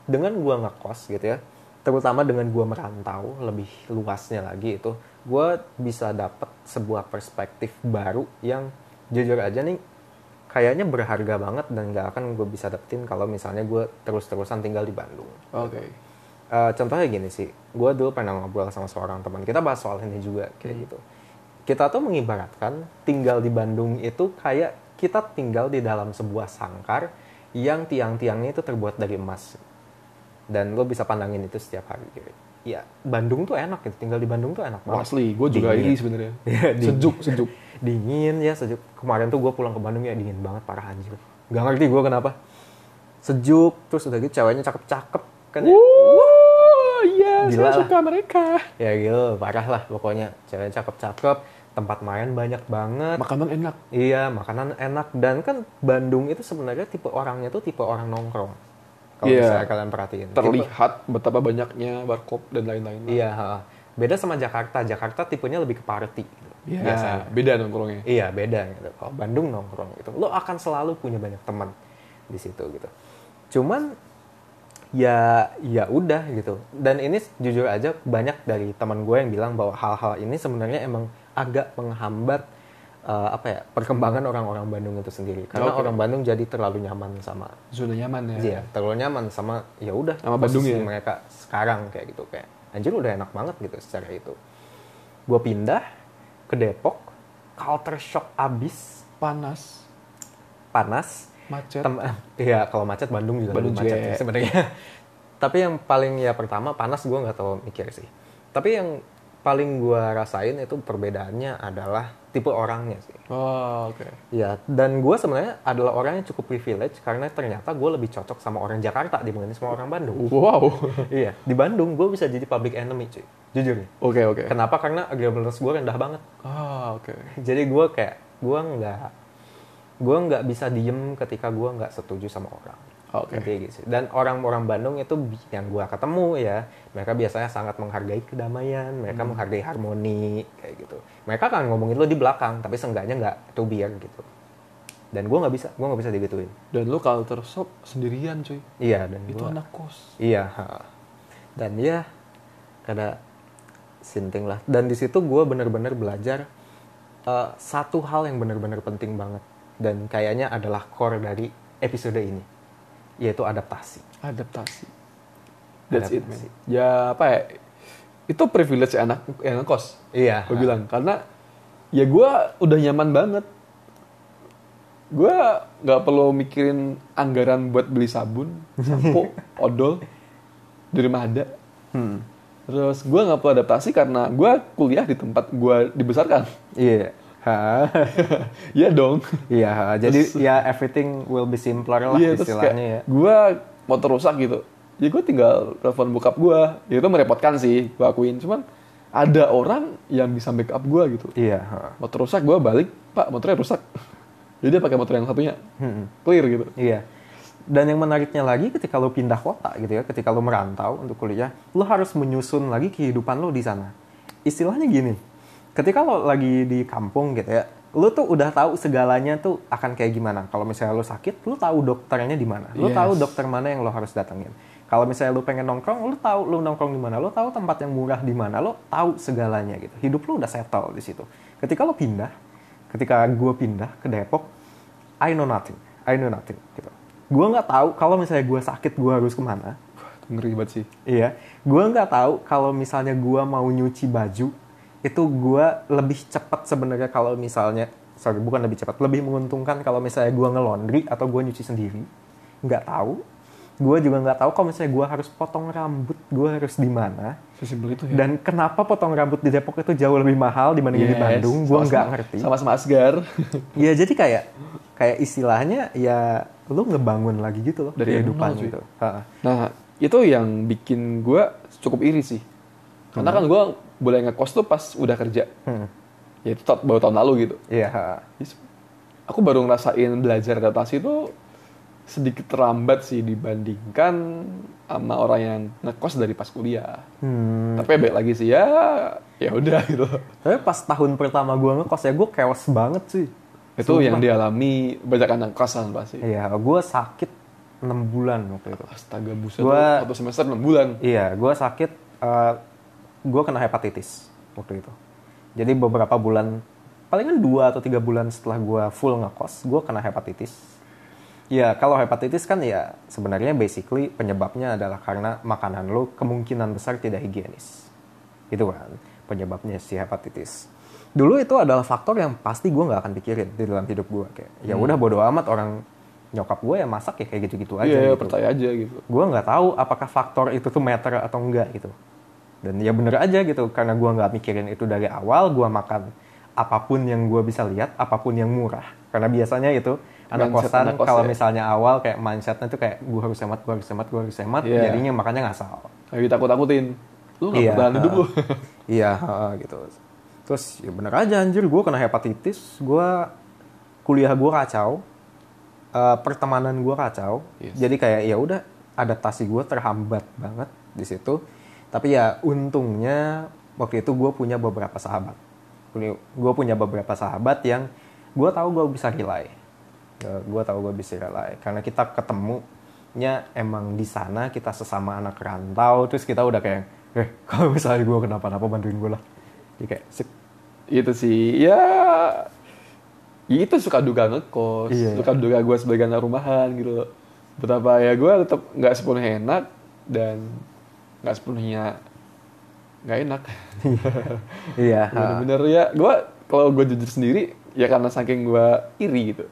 dengan gua ngekos gitu ya, terutama dengan gua merantau lebih luasnya lagi itu, gua bisa dapat sebuah perspektif baru yang jujur aja nih kayaknya berharga banget dan nggak akan gue bisa dapetin kalau misalnya gue terus-terusan tinggal di Bandung. Oke. Eh, contohnya gini sih, gue dulu pernah ngobrol sama seorang teman, kita bahas soal ini juga kayak Hmm. gitu. Kita tuh mengibaratkan tinggal di Bandung itu kayak kita tinggal di dalam sebuah sangkar yang tiang-tiangnya itu terbuat dari emas. Dan lo bisa pandangin itu setiap hari. Gitu. Ya, Bandung tuh enak gitu, tinggal di Bandung tuh enak banget. Asli, gue juga Dingin. ini sebenarnya. Dingin. sejuk, sejuk. Dingin ya, sejuk. Kemarin tuh gue pulang ke Bandung ya dingin banget, parah anjir. Gak ngerti gue kenapa. Sejuk, terus udah gitu ceweknya cakep-cakep. Kan ya. Wuh, iya, Gila saya lah. suka mereka. ya gitu parah lah pokoknya cewek cakep-cakep tempat main banyak banget Makanan enak. iya makanan enak dan kan Bandung itu sebenarnya tipe orangnya tuh tipe orang nongkrong kalau Iya. misalnya kalian perhatiin Tipe- Terlihat betapa banyaknya barkop dan lain-lain. iya ha. beda sama Jakarta Jakarta tipenya lebih ke party gitu. Iya, biasanya beda nongkrongnya. iya beda gitu kalau Bandung nongkrong gitu lo akan selalu punya banyak teman di situ gitu cuman ya ya udah gitu dan ini jujur aja banyak dari teman gue yang bilang bahwa hal-hal ini sebenarnya emang agak menghambat eh, apa ya perkembangan orang-orang Bandung itu sendiri karena Oke. orang Bandung jadi terlalu nyaman sama Zona nyaman ya. Iya, terlalu nyaman sama ya udah Sama Bandung ya? mereka sekarang kayak gitu kayak anjir udah enak banget gitu secara itu. Gue pindah ke Depok, culture shock abis, Panas, panas. macet. Tem- Iya, kalau macet Bandung juga Bandung macet juga. sebenarnya. Tapi yang paling ya pertama panas gue nggak terlalu mikir sih. Tapi yang paling gue rasain itu perbedaannya adalah tipe orangnya sih. Oh, oke. Ya, dan gue sebenarnya adalah orang yang cukup privilege karena ternyata gue lebih cocok sama orang Jakarta dibanding sama orang Bandung. Wow. iya, di Bandung gue bisa jadi public enemy cuy, jujur. nih. Oke, oke. Kenapa? Karena agreeableness gue rendah banget. Ah, oke. Jadi gue kayak gue nggak gue nggak bisa diem ketika gue nggak setuju sama orang. Oke. Intinya gitu. Dan orang-orang Bandung itu yang gue ketemu ya, mereka biasanya sangat menghargai kedamaian, mereka Hmm. menghargai harmoni kayak gitu. Mereka akan ngomongin lo di belakang, tapi seenggaknya nggak to beer gitu. Dan gue nggak bisa, gue nggak bisa digituin. Dan lu culture shock sendirian, cuy. Iya dan Itu gua- anak kos. Iya. ha. Dan ya kada sinting lah. Dan di situ gue bener-bener belajar eh, satu hal yang bener-bener penting banget dan kayaknya adalah core dari episode ini, yaitu adaptasi. Adaptasi. That's it, man. Adaptasi. Ya, apa ya? Itu privilege anak yang ngekos. Iya. Gue bilang. Karena ya gue udah nyaman banget. Gue nggak perlu mikirin anggaran buat beli sabun, sampo, odol. Di rumah ada. Hmm. Terus gue nggak perlu adaptasi karena gue kuliah di tempat gue dibesarkan. Iya. Ha. Iya dong. Iya. Jadi Terus- ya everything will be simpler lah Iya, istilahnya ya. gue motor rusak gitu. Ya gue tinggal telepon bokap gue. Ya itu merepotkan sih, gue akuin. Cuman ada orang yang bisa backup gue gitu. Iya. ha. Hmm. Motor rusak, gue balik, pak motornya rusak. Jadi dia pakai motor yang satunya, clear gitu. Iya. Dan yang menariknya lagi ketika lo pindah kota gitu ya, ketika lo merantau untuk kuliah, lo harus menyusun lagi kehidupan lo di sana. Istilahnya gini, ketika lo lagi di kampung gitu ya, lo tuh udah tahu segalanya tuh akan kayak gimana. Kalau misalnya lo sakit, lo tahu dokternya di mana. Lo Yes. tahu dokter mana yang lo harus datengin. Kalau misalnya lu pengen nongkrong, lu tahu lu nongkrong di mana, lu tahu tempat yang murah di mana, lu tahu segalanya gitu. Hidup lu udah settle di situ. Ketika lu pindah, ketika gue pindah ke Depok, I know nothing, I know nothing gitu. Gue nggak tahu kalau misalnya gue sakit gue harus ke mana. Ngeri banget sih. Iya, gue nggak tahu kalau misalnya gue mau nyuci baju itu gue lebih cepat sebenarnya kalau misalnya sorry bukan lebih cepat lebih menguntungkan kalau misalnya gue ngelondri atau gue nyuci sendiri. Nggak tahu. Gue juga nggak tahu kalau misalnya gue harus potong rambut gue harus di mana. Itu ya. dan kenapa potong rambut di Depok itu jauh lebih mahal dibanding di Yes, Bandung? Gue nggak ngerti. Sama-sama Asgar. ya jadi kayak kayak istilahnya ya lu ngebangun lagi gitu loh Dari kehidupan gitu. Nah, itu yang bikin gue cukup iri sih. Karena kan gue boleh ngekos tuh pas udah kerja. Hmm. Ya itu baru tahun lalu gitu. iya. Yes. Aku baru ngerasain belajar adaptasi itu sedikit terlambat sih dibandingkan sama orang yang ngekos dari pas kuliah. Hmm. Tapi ya baik lagi sih ya, ya udah gitu. Tapi pas tahun pertama gue ngekos ya gue chaos banget sih. Itu yang Sumpah. dialami banyak anak kosan pasti. Iya, gue sakit 6 bulan waktu itu. Astaga buset, Gua- satu semester 6 bulan. Iya, gue sakit, gue kena hepatitis waktu itu. Jadi beberapa bulan, palingan dua atau tiga bulan setelah gue full ngekos, gue kena hepatitis. Ya, kalau hepatitis kan ya sebenarnya basically penyebabnya adalah karena makanan lo kemungkinan besar tidak higienis. Itu kan penyebabnya si hepatitis. Dulu itu adalah faktor yang pasti gue nggak akan pikirin di dalam hidup gue. Kayak ya udah bodo amat orang nyokap gue ya masak ya kayak gitu-gitu aja. Iya, gitu percaya aja gitu. gue nggak tahu apakah faktor itu tuh matter atau enggak gitu dan ya bener aja gitu karena gue nggak mikirin itu dari awal gue makan apa pun yang gue bisa lihat apa pun yang murah karena biasanya itu anak Mindset kosan anak kos kalau ya. misalnya awal kayak mindsetnya tuh kayak gue harus hemat gue harus hemat gue harus hemat Iya. jadinya makannya ngasal Kayak ditakut-takutin. Lu gak Iya, bertahan hidup lu. iya gitu terus ya bener aja anjir gue kena hepatitis gue kuliah gue kacau eh, pertemanan gue kacau Yes. jadi kayak ya udah adaptasi gue terhambat banget di situ tapi ya untungnya waktu itu gue punya beberapa sahabat. Gue punya beberapa sahabat yang gue tahu gue bisa rely gue tahu gue bisa rely karena kita ketemunya emang di sana kita sesama anak rantau terus kita udah kayak eh kalau misalnya gue kenapa-napa bantuin gue lah. Jadi kayak sip. itu sih. Ya ya itu suka duga ngekos Iya. suka duga gue sebagai anak rumahan gitu loh. Betapa ya gue tetap nggak sepenuhnya enak dan nggak sepenuhnya nggak enak. Iya bener-bener ya gue kalau gue jujur sendiri ya karena saking gue iri gitu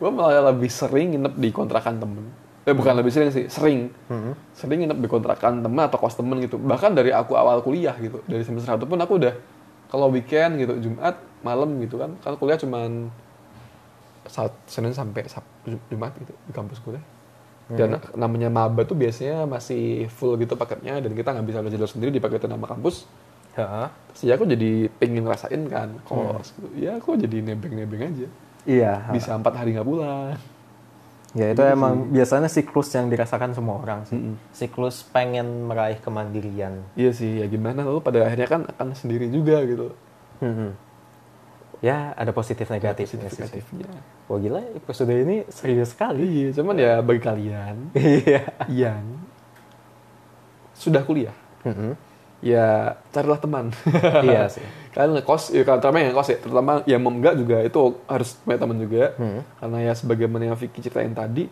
gue malah lebih sering nginep di kontrakan temen. Eh bukan lebih sering sih sering. Mm-mm. sering nginep di kontrakan temen atau kos temen gitu. Bahkan dari aku awal kuliah gitu dari semester satu pun aku udah kalau weekend gitu Jumat malam gitu kan. Kan kuliah cuman saat Senin sampai Sabtu Jumat gitu di kampus kuliah dan namanya maba tuh biasanya masih full gitu paketnya dan kita nggak bisa belajar sendiri dipaketin nama kampus. Terus ya aku jadi pengen ngerasain kan kos gitu. ya aku jadi nebeng-nebeng aja. Iya bisa empat hari nggak pulang. Ya itu emang biasanya siklus yang dirasakan semua orang sih. Mm-mm. siklus pengen meraih kemandirian. Iya sih ya gimana lalu pada akhirnya kan akan sendiri juga gitu. Mm-mm. Ya ada positif negatifnya positif sih. negatifnya Wah gila episode ini serius sekali. iya cuman ya bagi kalian Iya. yang sudah kuliah Mm-mm. ya carilah teman Iya sih. kalian ngekos ya terutama yang ngekos ya terutama yang enggak juga itu harus punya teman juga Hmm. karena ya sebagaimana yang Vicky ceritain tadi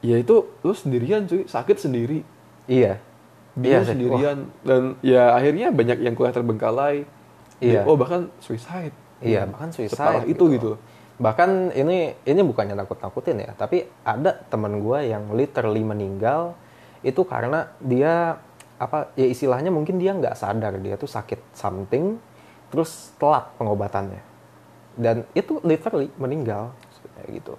ya itu lu sendirian cuy sakit sendiri Iya. bingung sih. sendirian dan ya akhirnya banyak yang kuliah terbengkalai Iya. oh bahkan suicide Wah, Iya, bahkan suicide. Separah itu gitu. Bahkan ini ini bukannya nakut-nakutin ya, tapi ada teman gua yang literally meninggal itu karena dia apa ya istilahnya mungkin dia nggak sadar dia tuh sakit something terus telat pengobatannya dan itu literally meninggal gitu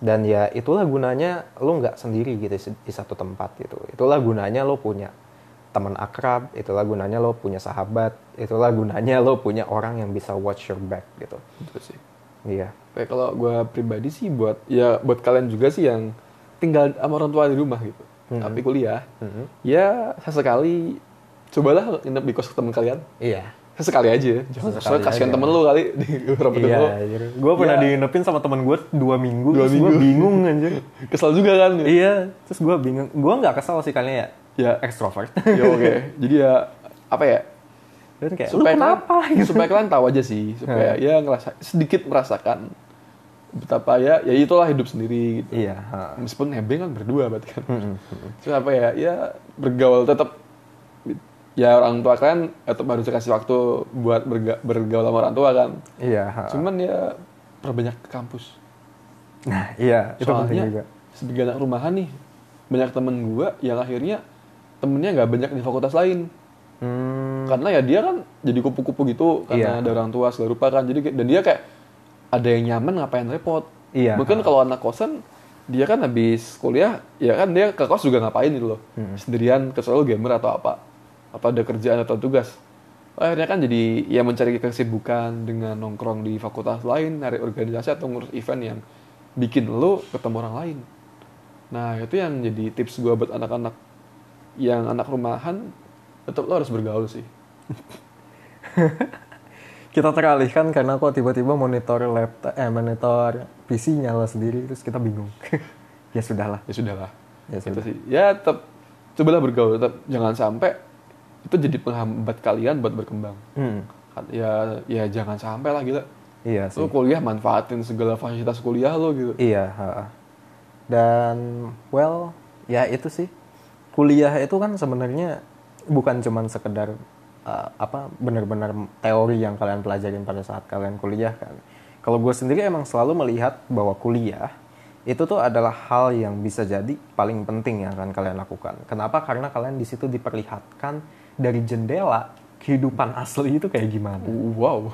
dan ya itulah gunanya lo nggak sendiri gitu di satu tempat gitu itulah gunanya lo punya teman akrab itulah gunanya lo punya sahabat itulah gunanya lo punya orang yang bisa watch your back gitu Gitu sih iya Kayak kalau gue pribadi sih buat ya buat kalian juga sih yang tinggal sama orang tua di rumah gitu, Mhm. tapi kuliah, Mhm. ya sesekali cobalah nginep di kos teman kalian. iya sesekali aja jangan Sesekali soalnya kasihan temen lu kali di beberapa Iya, lu anjir. Gue pernah Iya. diinepin sama temen gue dua minggu, Dua gue minggu. bingung anjir. kesel juga kan iya, terus gue bingung. Gue nggak kesel sih kalian ya, ya ekstrovert. ya oke jadi ya apa ya kayak, supaya lu kenapa? kalian, supaya kalian tahu aja sih supaya ya ngerasa sedikit merasakan betapa ya ya itulah hidup sendiri gitu Iya. ha. meskipun nebeng kan berdua berarti kan. Terus apa ya ya bergaul tetap ya orang tua kalian tetap harus dikasih waktu buat berga- bergaul sama orang tua kan Iya. ha. cuman ya perbanyak ke kampus Nah, iya, itu penting juga. soalnya sebagai anak rumahan nih banyak temen gua yang akhirnya temennya nggak banyak di fakultas lain. Hmm, karena ya dia kan jadi kupu-kupu gitu karena Iya. ada orang tua segala rupa kan. Jadi dan dia kayak ada yang nyaman ngapain repot. Iya. mungkin kalau anak kosan dia kan habis kuliah ya kan dia ke kos juga ngapain gitu loh. Hmm. sendirian kecuali gamer atau apa. Atau ada kerjaan atau tugas. Akhirnya kan jadi ya mencari kesibukan dengan nongkrong di fakultas lain cari organisasi atau ngurus event yang bikin lo ketemu orang lain. Nah itu yang jadi tips gua buat anak-anak yang anak rumahan tetap lo harus bergaul sih kita teralihkan karena kok tiba-tiba monitor laptop, eh monitor PC nyala sendiri, terus kita bingung. ya sudahlah. ya sudahlah Ya Itu sudah. sih ya tetap cobalah bergaul tetap jangan sampai itu jadi penghambat kalian buat berkembang Hmm, ya ya jangan sampai lah gila iya sih. lu kuliah manfaatin segala fasilitas kuliah lo gitu Iya. ha. Dan well, ya itu sih. Kuliah itu kan sebenarnya bukan cuman sekedar uh, apa benar-benar teori yang kalian pelajarin pada saat kalian kuliah kan. Kalau gue sendiri emang selalu melihat bahwa kuliah itu tuh adalah hal yang bisa jadi paling penting yang akan kalian lakukan. Kenapa? Karena kalian di situ diperlihatkan dari jendela kehidupan asli itu kayak gimana. wow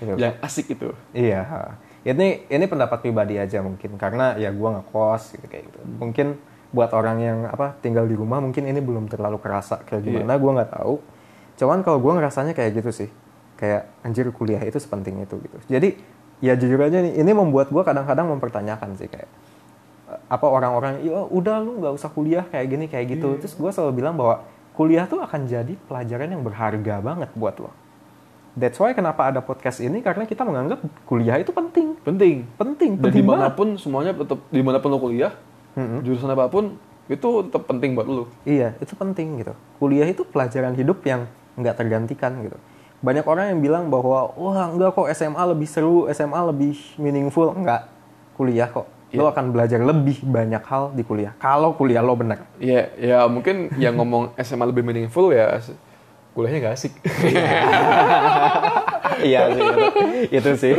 Gitu. yang asik itu Iya. Ini ini pendapat pribadi aja mungkin karena ya gua nggak kos gitu kayak gitu. Mungkin buat orang yang apa tinggal di rumah mungkin ini belum terlalu kerasa kayak gimana gua nggak tahu. Cuman kalau gua ngerasanya kayak gitu sih. Kayak anjir kuliah itu sepenting itu gitu. Jadi ya jujur aja nih ini membuat gua kadang-kadang mempertanyakan sih kayak eh, apa orang-orang ya udah lu nggak usah kuliah kayak gini kayak gitu. Terus gua selalu bilang bahwa kuliah tuh akan jadi pelajaran yang berharga banget buat lo. That's why kenapa ada podcast ini karena kita menganggap kuliah itu penting, penting penting, dan penting banget. di mana pun semuanya tetap di mana pun lo kuliah Mm-mm. jurusan apa pun itu tetap penting buat lo Iya, itu penting gitu. Kuliah itu pelajaran hidup yang nggak tergantikan gitu. Banyak orang yang bilang bahwa wah enggak kok SMA lebih seru, SMA lebih meaningful, enggak. Kuliah kok. Lo akan belajar lebih banyak hal di kuliah. Kalau kuliah lo bener. ya ya mungkin yang ngomong SMA lebih meaningful ya kuliahnya gak asik iya sih, itu, itu sih.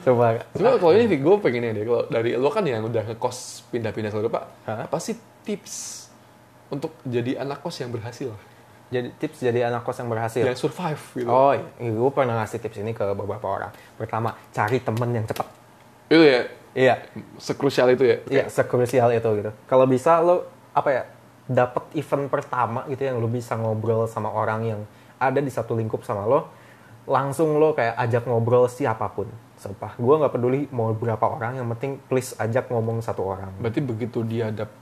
Coba. Cuma kalau ini gue pengennya deh, kalau dari lo kan yang udah ngekos pindah-pindah selalu pak, Hah? apa sih tips untuk jadi anak kos yang berhasil, Jadi tips jadi anak kos yang berhasil. yang survive gitu? Oh, iya. gue pernah ngasih tips ini ke beberapa orang. Pertama, cari temen yang cepat. Itu ya, Iya, sekrusial itu ya. iya, sekrusial itu gitu. Kalau bisa lo apa ya, dapat event pertama gitu yang lo bisa ngobrol sama orang yang ada di satu lingkup sama lo, langsung lo kayak ajak ngobrol siapa pun. Sumpah, gue nggak peduli mau berapa orang, yang penting please ajak ngomong satu orang. Berarti begitu dia dap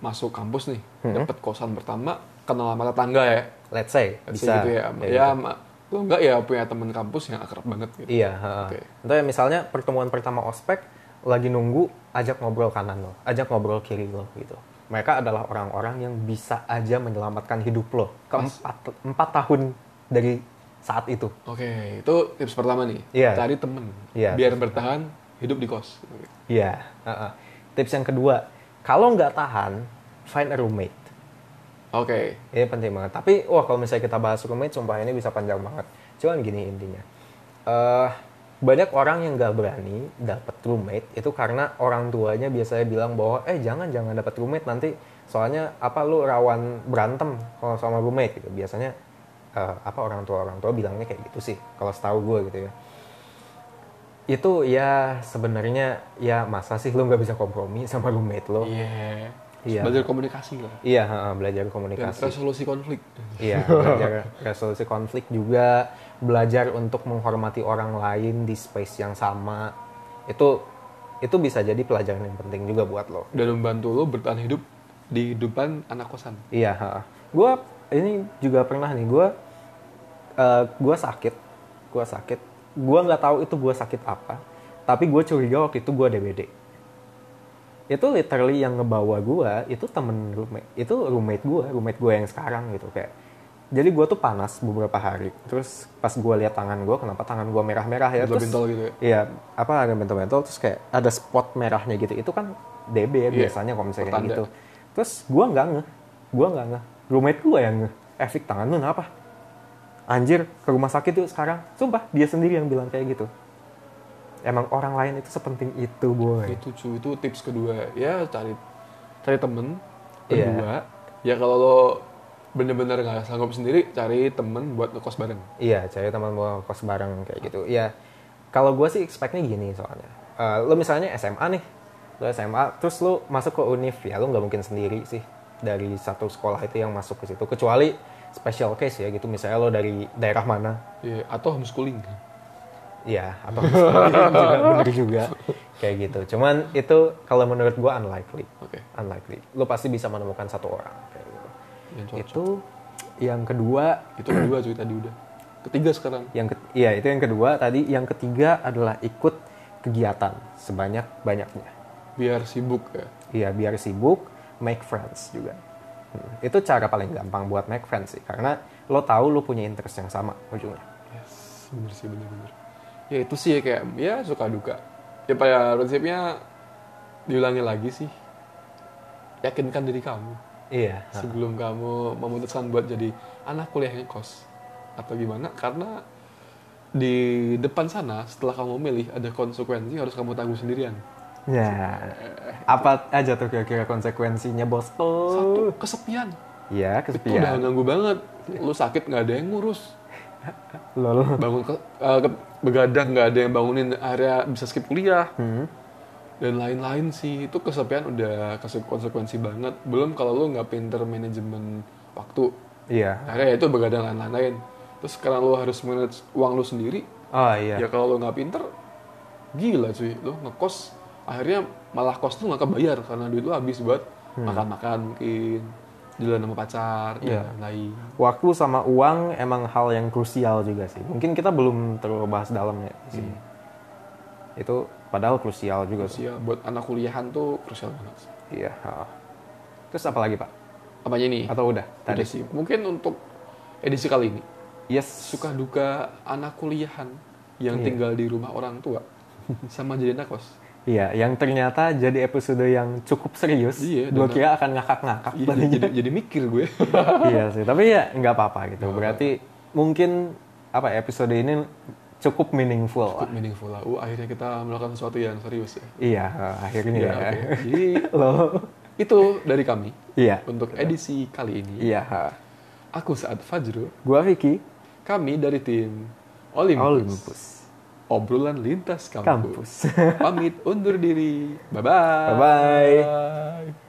masuk kampus nih, Hmm. dapat kosan pertama, kenal sama tetangga ya, Let's say, Let's bisa. say gitu ya. kayak ya, gitu. lo enggak ya punya temen kampus yang akrab banget gitu. Iya. Oke. Atau ya misalnya pertemuan pertama ospek lagi nunggu, ajak ngobrol kanan lo, ajak ngobrol kiri lo gitu. Mereka adalah orang-orang yang bisa aja menyelamatkan hidup lo keempat empat tahun dari saat itu. Oke, itu tips pertama nih. Iya. Cari temen, Iya, biar bertahan hidup di kos. Iya. ha-ha. Tips yang kedua, kalau nggak tahan, find a roommate. Oke, Ini penting banget. Tapi wah kalau misalnya kita bahas roommate, sumpah ini bisa panjang banget. Cuman gini intinya. eh banyak orang yang nggak berani dapat roommate itu karena orang tuanya biasanya bilang bahwa eh jangan jangan dapat roommate nanti soalnya apa lu rawan berantem kalau sama roommate gitu. Biasanya eh, apa orang tua orang tua bilangnya kayak gitu sih kalau setahu gue gitu ya. Itu ya sebenarnya ya masa sih lu nggak bisa kompromi sama roommate lo? iya. Iya. Belajar komunikasi lah. Iya, belajar Dan komunikasi. resolusi konflik. Iya, belajar resolusi konflik juga, belajar untuk menghormati orang lain di space yang sama. Itu itu bisa jadi pelajaran yang penting juga buat lo. Dan membantu lo bertahan hidup di kehidupan anak kosan. Iya, gue ini juga pernah nih gue gue sakit, gue sakit. Gue nggak tahu itu gue sakit apa, tapi gue curiga waktu itu gue DBD. Itu literally yang ngebawa gue itu temen roommate, itu roommate gue, roommate gue yang sekarang gitu kayak. Jadi gue tuh panas beberapa hari. Terus pas gue lihat tangan gue, kenapa tangan gue merah-merah ya? Terus bentol gitu ya? Iya, apa ada bentol-bentol terus kayak ada spot merahnya gitu. Itu kan DB ya Iya, biasanya kalau misalnya pertanda. gitu. Terus gua nggak ngeh, gua nggak ngeh. Roommate gua yang ngeh. Eh, Fik, tangan lu kenapa? Anjir, ke rumah sakit yuk sekarang. Sumpah, dia sendiri yang bilang kayak gitu. Emang orang lain itu sepenting itu, boy. Itu cu, itu tips kedua. Ya cari cari temen. Iya. Kedua, ya kalau lo bener-bener nggak sanggup sendiri, cari temen buat ngekos bareng. Iya, cari teman mau kos bareng kayak gitu. Iya, kalau gue sih expect-nya gini soalnya. Eh, lo misalnya SMA nih, lo SMA, terus lo masuk ke univ, ya lo nggak mungkin sendiri sih dari satu sekolah itu yang masuk ke situ. Kecuali special case ya gitu, misalnya lo dari daerah mana, Iya, atau homeschooling. Iya, atau juga bener juga kayak gitu. Cuman itu kalau menurut gue unlikely, Oke, unlikely. Lo pasti bisa menemukan satu orang kayak gitu. yang cocok. Itu yang kedua Itu kedua cuy tadi udah. Ketiga sekarang. yang ke- iya itu yang kedua tadi yang ketiga adalah ikut kegiatan sebanyak banyaknya Biar sibuk ya. iya biar sibuk make friends juga Hmm, itu cara paling gampang buat make friends sih karena lo tahu lo punya interest yang sama ujungnya Yes, bener sih bener-bener. Ya itu sih ya kayak ya suka duka. Ya pada prinsipnya diulangi lagi sih. Yakinkan diri kamu iya sebelum kamu memutuskan buat jadi anak kuliah ngekos atau gimana karena di depan sana setelah kamu milih ada konsekuensi harus kamu tanggung sendirian. Ya. Apa aja tuh kira-kira konsekuensinya bos? Satu kesepian. iya Itu udah kesepian ganggu banget. Lu sakit nggak ada yang ngurus. lol. Bangun ke, eh, ke- begadang nggak ada yang bangunin area bisa skip kuliah. Hmm. dan lain-lain sih. Itu kesepian udah kasih konsekuensi banget. Belum kalau lu nggak pinter manajemen waktu. Iya. Akhirnya ya itu begadang lain-lain. Terus sekarang lu harus manage uang lu sendiri oh iya. ya kalau lu nggak pinter gila cuy. Lu ngekos akhirnya malah kos tuh nggak kebayar karena duit lu habis buat makan-makan mungkin jalan sama pacar Hmm. Iya. dan lain waktu sama uang emang hal yang krusial juga sih. Mungkin kita belum terlalu bahas dalamnya di sini. Itu padahal krusial juga sih. Krusial buat anak kuliahan tuh krusial banget sih. Iya. ha. Terus apa lagi pak? apanya nih Atau udah? tadi Tadi sih mungkin untuk edisi kali ini Yes. suka duka anak kuliahan yang Iya. tinggal di rumah orang tua sama jadi anak kos. Iya, yang ternyata jadi episode yang cukup serius. Iya, Gue kira akan ngakak-ngakak. Iya, tadinya. jadi, jadi mikir gue. iya sih, tapi ya nggak apa-apa gitu. Berarti mungkin apa episode ini cukup meaningful lah. Cukup meaningful lah. Uh, akhirnya kita melakukan sesuatu yang serius ya. Iya, akhirnya Ya, ya. oke. Jadi Lo. itu dari kami Iya. untuk edisi kali ini. Iya. ha. Aku saat Fajro, Gua Vicky, kami dari tim Olympus. Olympus. Obrolan lintas kampus. Kampus. Pamit undur diri. Bye-bye. Bye-bye. Bye.